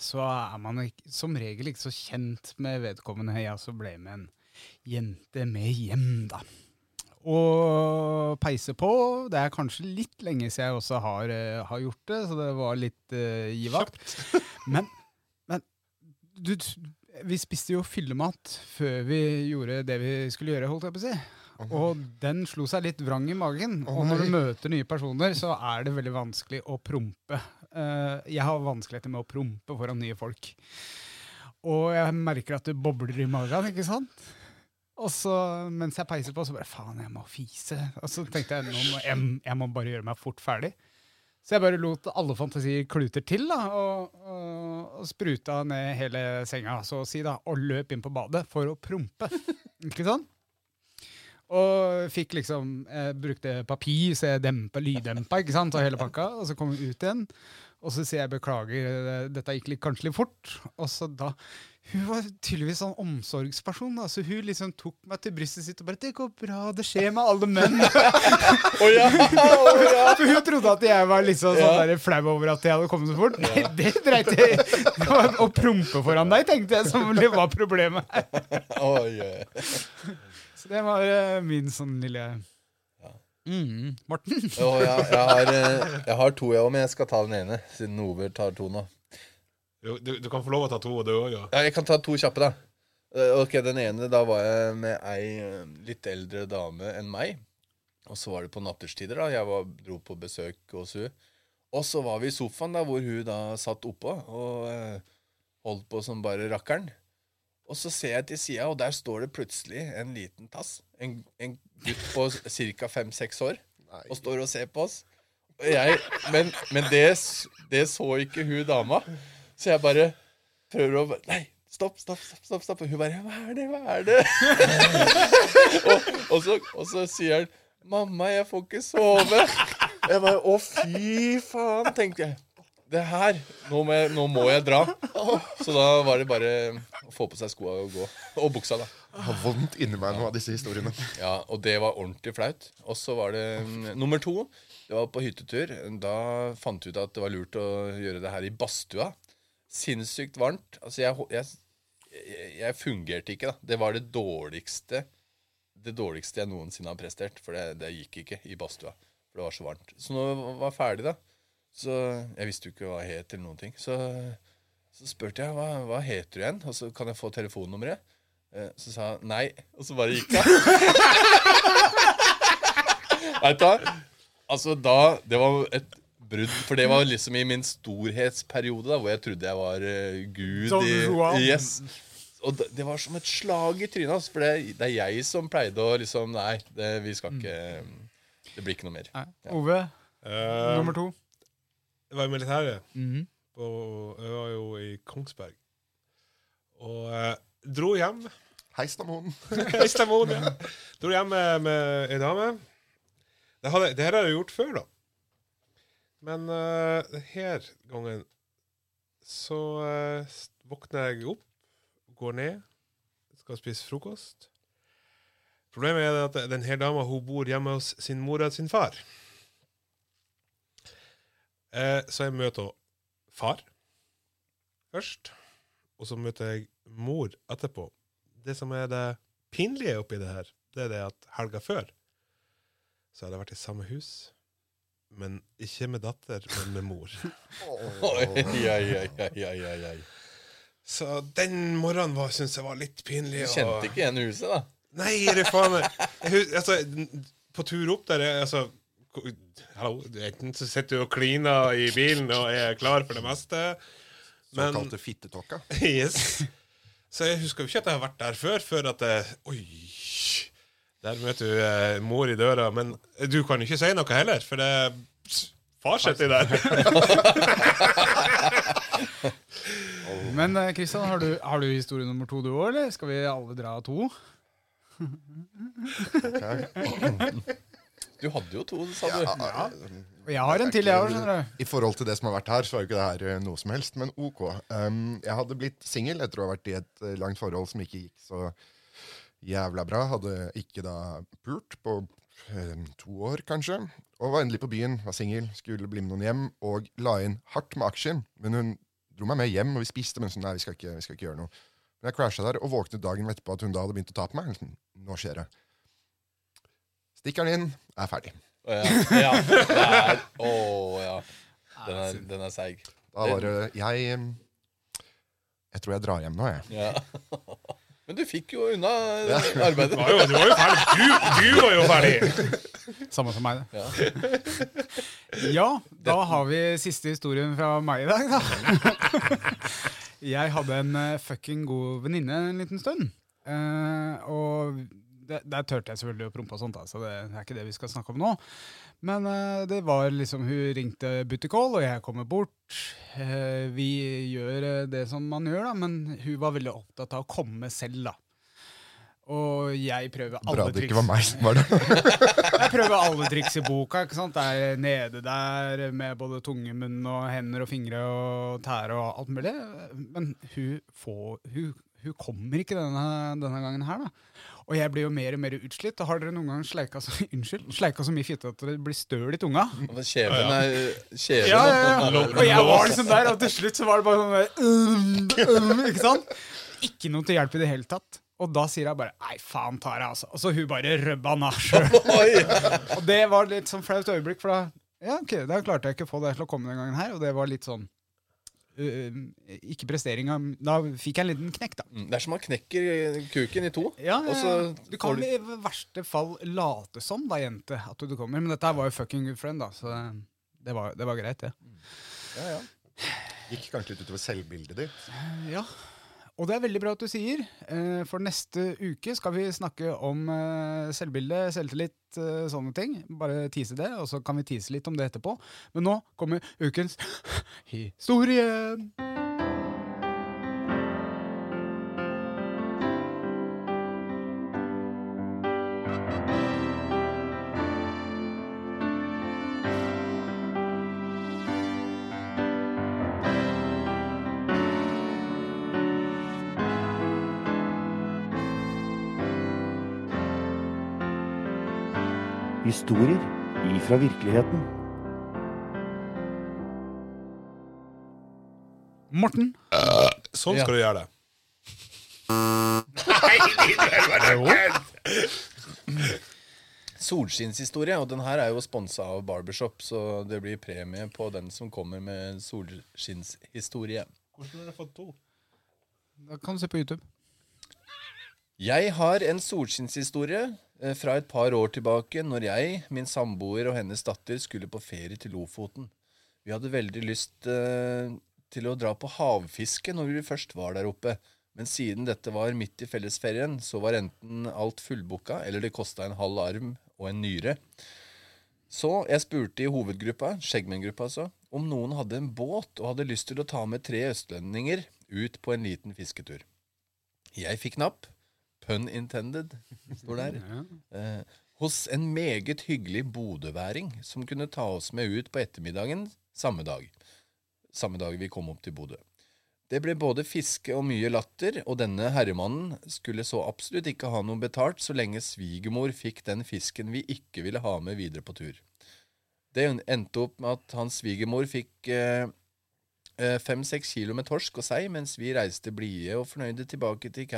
så er man ikke, som regel ikke så kjent med vedkommende. Jeg også ble med en jente med hjem, da. Og peise på. Det er kanskje litt lenge siden jeg også har, uh, har gjort det, så det var litt uh, givakt. Men, men du, vi spiste jo fyllemat før vi gjorde det vi skulle gjøre, holdt jeg på å si. Og den slo seg litt vrang i magen. Og når du møter nye personer, så er det veldig vanskelig å prompe. Eh, jeg har vanskeligheter med å prompe foran nye folk. Og jeg merker at det bobler i magen, ikke sant? Og så, mens jeg peiser på, så bare faen, jeg må fise. Og så tenkte jeg nå må jeg, jeg må bare gjøre meg fort ferdig. Så jeg bare lot alle fantasier kluter til, da, og, og, og spruta ned hele senga, så å si, da, og løp inn på badet for å prompe. (laughs) Ikke sant? Og fikk liksom jeg Brukte papir, så jeg dempa, lyddempa, ikke sant, og hele pakka. Og så kom jeg ut igjen, og så sier jeg beklager, eh, dette gikk litt, kanskje litt fort. Og så da Hun var tydeligvis sånn omsorgsperson, da, så hun liksom tok meg til brystet sitt og bare 'Det går bra, det skjer med alle menn'. (laughs) oh, ja! Oh, ja! For hun trodde at jeg var liksom sånn Ja. flau over at jeg hadde kommet så fort. Nei, (laughs) det dreit jeg i. Det var Å prompe foran deg, tenkte jeg som det var problemet. oh, yeah. Så det var uh, min sånn lille mm, Morten? oh, ja, jeg, har, eh, jeg har to, jeg òg, men jeg skal ta den ene, siden Over tar to nå. Du, du, du kan få lov å ta to, og du òg, ja. Ja, jeg kan ta to kjappe, da. Eh, Ok, Den ene, da var jeg med ei eh, litt eldre dame enn meg. Og så var det på natterstider, da. Jeg var, dro på besøk hos hun. Og så var vi i sofaen, da, hvor hun da satt oppå og eh, holdt på som bare rakkeren. Og så ser jeg til sida, og der står det plutselig en liten tass. En, en gutt på ca. fem-seks år. Og står og ser på oss. Og jeg, men men det, det så ikke hun dama. Så jeg bare prøver å Nei, stopp, stopp, stopp. stopp, stopp. Og hun bare Hva er det? Hva er det? (laughs) og, og, så, og så sier han Mamma, jeg får ikke sove. Jeg bare Å, fy faen, tenkte jeg. Det her Nå må jeg, nå må jeg dra. Så da var det bare å få på seg skoa og gå. Og buksa, da. Jeg har vondt inni meg nå av disse historiene. Ja, og det var ordentlig flaut. Og så var det mm, nummer to. Det var på hyttetur. Da fant vi ut at det var lurt å gjøre det her i badstua. Sinnssykt varmt. Altså, jeg, jeg, jeg, fungerte ikke, da. Det var det dårligste Det dårligste jeg noensinne har prestert. For det, det gikk ikke i badstua. For det var så varmt. Så når jeg var ferdig, da Så Jeg visste jo ikke hva jeg het eller noen ting. Så, så spurte jeg hva, hva heter du igjen, og så kan jeg få telefonnummeret. Eh, Så sa han nei, og så bare gikk hun. (laughs) Vet du hva? Altså da Det var et brudd, for det var liksom i min storhetsperiode, da, hvor jeg trodde jeg var uh, gud i Yes. Og det, det var som et slag i trynet hans, for det, det er jeg som pleide å liksom Nei, det, vi skal ikke Det blir ikke noe mer. Ja. Ove, uh, nummer to. Jeg var i militæret. Mm -hmm. Og jeg var jo i Kongsberg. Og uh, dro hjem. Heistamoen. (laughs) Heistamoen, ja. Dro hjem med, med ei dame. Det, hadde, det her har jeg gjort før, da. Men uh, denne gangen så uh, våkner jeg opp, går ned, skal spise frokost. Problemet er at denne dama hun bor hjemme hos sin mor og sin far. Uh, så jeg møter far først, og så møter jeg mor etterpå. Det som er det pinlige oppi det her, det er det at helga før så hadde jeg vært i samme hus, men ikke med datter, men med mor. Så den morgenen var- syntes jeg var litt pinlig. Du kjente ikke igjen huset, da? Nei, det faen meg Jeg altså, På tur opp der er- altså, Hallo, enten så sitter du og kliner i bilen og er klar for det meste. Men Såkalte fittetåka. (laughs) Yes. Så jeg husker jo ikke at jeg har vært der før, før at jeg, Oi! Der møter du eh, mor i døra. Men du kan jo ikke si noe heller, for det Far sitter der. (laughs) Men eh, Kristian, har, du- har du historie nummer to du òg, eller? Skal vi alle dra to? Du hadde jo to, sa du. Ja, jeg har en til, jeg òg. I forhold til det som har vært her, så er jo ikke det her eh, noe som helst, men ok. Um, jeg hadde blitt singel etter å ha vært i et eh, langt forhold som ikke gikk så jævla bra. Hadde ikke da pult på eh, to år, kanskje. Og var endelig på byen, var singel, skulle bli med noen hjem, og la inn hardt med aksjer. Men hun dro meg med hjem, og vi spiste, men sånn, nei, vi skal ikke, vi skal ikke gjøre noe. Men jeg crasha der, og våknet dagen etterpå at hun da hadde begynt å ta på meg. Sånn, Nå skjer det. Stikker den inn, er ferdig. Å, ja. ja. Det er Å ja. Den er, den er seig. Da var det Jeg Jeg tror jeg drar hjem nå, jeg. Ja. (laughs) Men du fikk jo unna arbeidet. (laughs) Du var jo, du var jo ferdig. Du, du var jo ferdig! Samme som meg, det. Ja. (laughs) Ja, da har vi siste historien fra meg i dag, da. (laughs) Jeg hadde en eh, fucking god venninne en liten stund. Eh, og der, Der tørte jeg selvfølgelig å prompe og sånt, da, så det er ikke det vi skal snakke om nå. Men uh, det var liksom Hun ringte Buttercall, og jeg kommer bort. Uh, vi gjør uh, det som man gjør, da, men hun var veldig opptatt av å komme selv, da. Og jeg prøver alle Bra det ikke var meg som var det. (laughs) Jeg prøver alle triks i boka. ikke sant? Det er nede der med både tungemunn og hender og fingre og tære og alt mulig. Men hun, får, hun, hun kommer ikke denne, denne gangen her, da. Og jeg blir jo mer og mer utslitt. Og har dere noen gang sleika så, (laughs) unnskyld, sleika så mye fitte at dere blir støl i tunga? Kjeven er kjeven. Ja, ja, ja. Og jeg var liksom der, og til slutt så var det bare sånn der um, um, Ikke sant? Ikke noe til hjelp i det hele tatt. Og da sier jeg bare 'nei, faen tar jeg', altså. Og så hun bare røbba han av sjøl. og det var litt sånn flaut øyeblikk, for da ja, ok, da klarte jeg ikke å få det til å komme den gangen her, og det var litt sånn Ikke presteringa Da fikk jeg en liten knekk, da. Mm, Det er som man knekker kuken i to. Ja, du kan du- i verste fall late som, da, jente, at du kommer. Men dette her var jo fucking good friend, da, så det var, det var greit, det. ja, ja. Gikk kanskje litt utover selvbildet ditt. Ja, og det er veldig bra at du sier. eh, For neste uke skal vi snakke om eh, selvbilde, selvtillit, eh, sånne ting. Bare tease det, og så kan vi tease litt om det etterpå. Men nå kommer ukens (laughs) historie. Historier ifra virkeligheten. Morten. Sånn skal du gjøre det. Solskinnshistorie, og den her er jo sponsa av Barbershop, så det blir premie på den som kommer med solskinnshistorie. Hvordan har du fått to? Da kan du se på YouTube. Jeg har en solskinnshistorie fra et par år tilbake, når jeg, min samboer og hennes datter skulle på ferie til Lofoten. Vi hadde veldig lyst eh, til å dra på havfiske når vi først var der oppe. Men siden dette var midt i fellesferien, så var enten alt fullbooka, eller det kosta en halv arm og en nyre. Så jeg spurte i hovedgruppa, Skjeggmenngruppa altså, om noen hadde en båt og hadde lyst til å ta med tre østlendinger ut på en liten fisketur. Jeg fikk napp. Pun intended, står der. (laughs) Eh, hos en meget hyggelig bodøværing som kunne ta oss med ut på ettermiddagen samme dag. Samme dag vi kom opp til Bodø. Det ble både fiske og mye latter, og denne herremannen skulle så absolutt ikke ha noe betalt så lenge svigermor fikk den fisken vi ikke ville ha med videre på tur. Det endte opp med at hans svigermor fikk eh, fem-seks kilo med torsk og sei, mens vi reiste blide og fornøyde tilbake til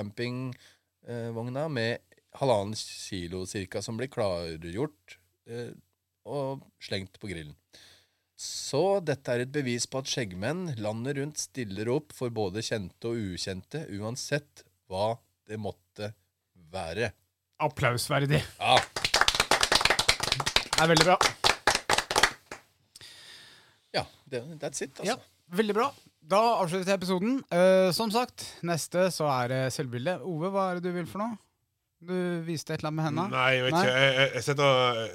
campingvogna med halvannen kilo cirka, som blir klargjort eh, og slengt på grillen. Så dette er et bevis på at skjeggmenn landet rundt stiller opp for både kjente og ukjente, uansett hva det måtte være. Applausverdig. Ja, Det er veldig bra. ja det, that's it, Ja, altså. veldig bra. Da avslutter jeg episoden. Uh, som sagt, neste så er det selvbilde. Ove, hva er det du vil for noe? Du viste et eller annet med henda. Nei, jeg vet Nei. ikke. Jeg, jeg, jeg sitter og eh,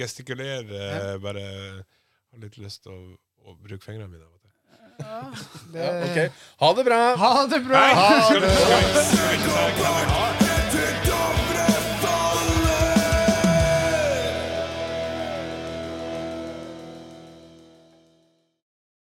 gestikulerer. Ja. Bare har litt lyst til å, å bruke fingrene mine. Ja. Det... Ja, okay. Ha det bra! Ha det bra! Nei, skal du-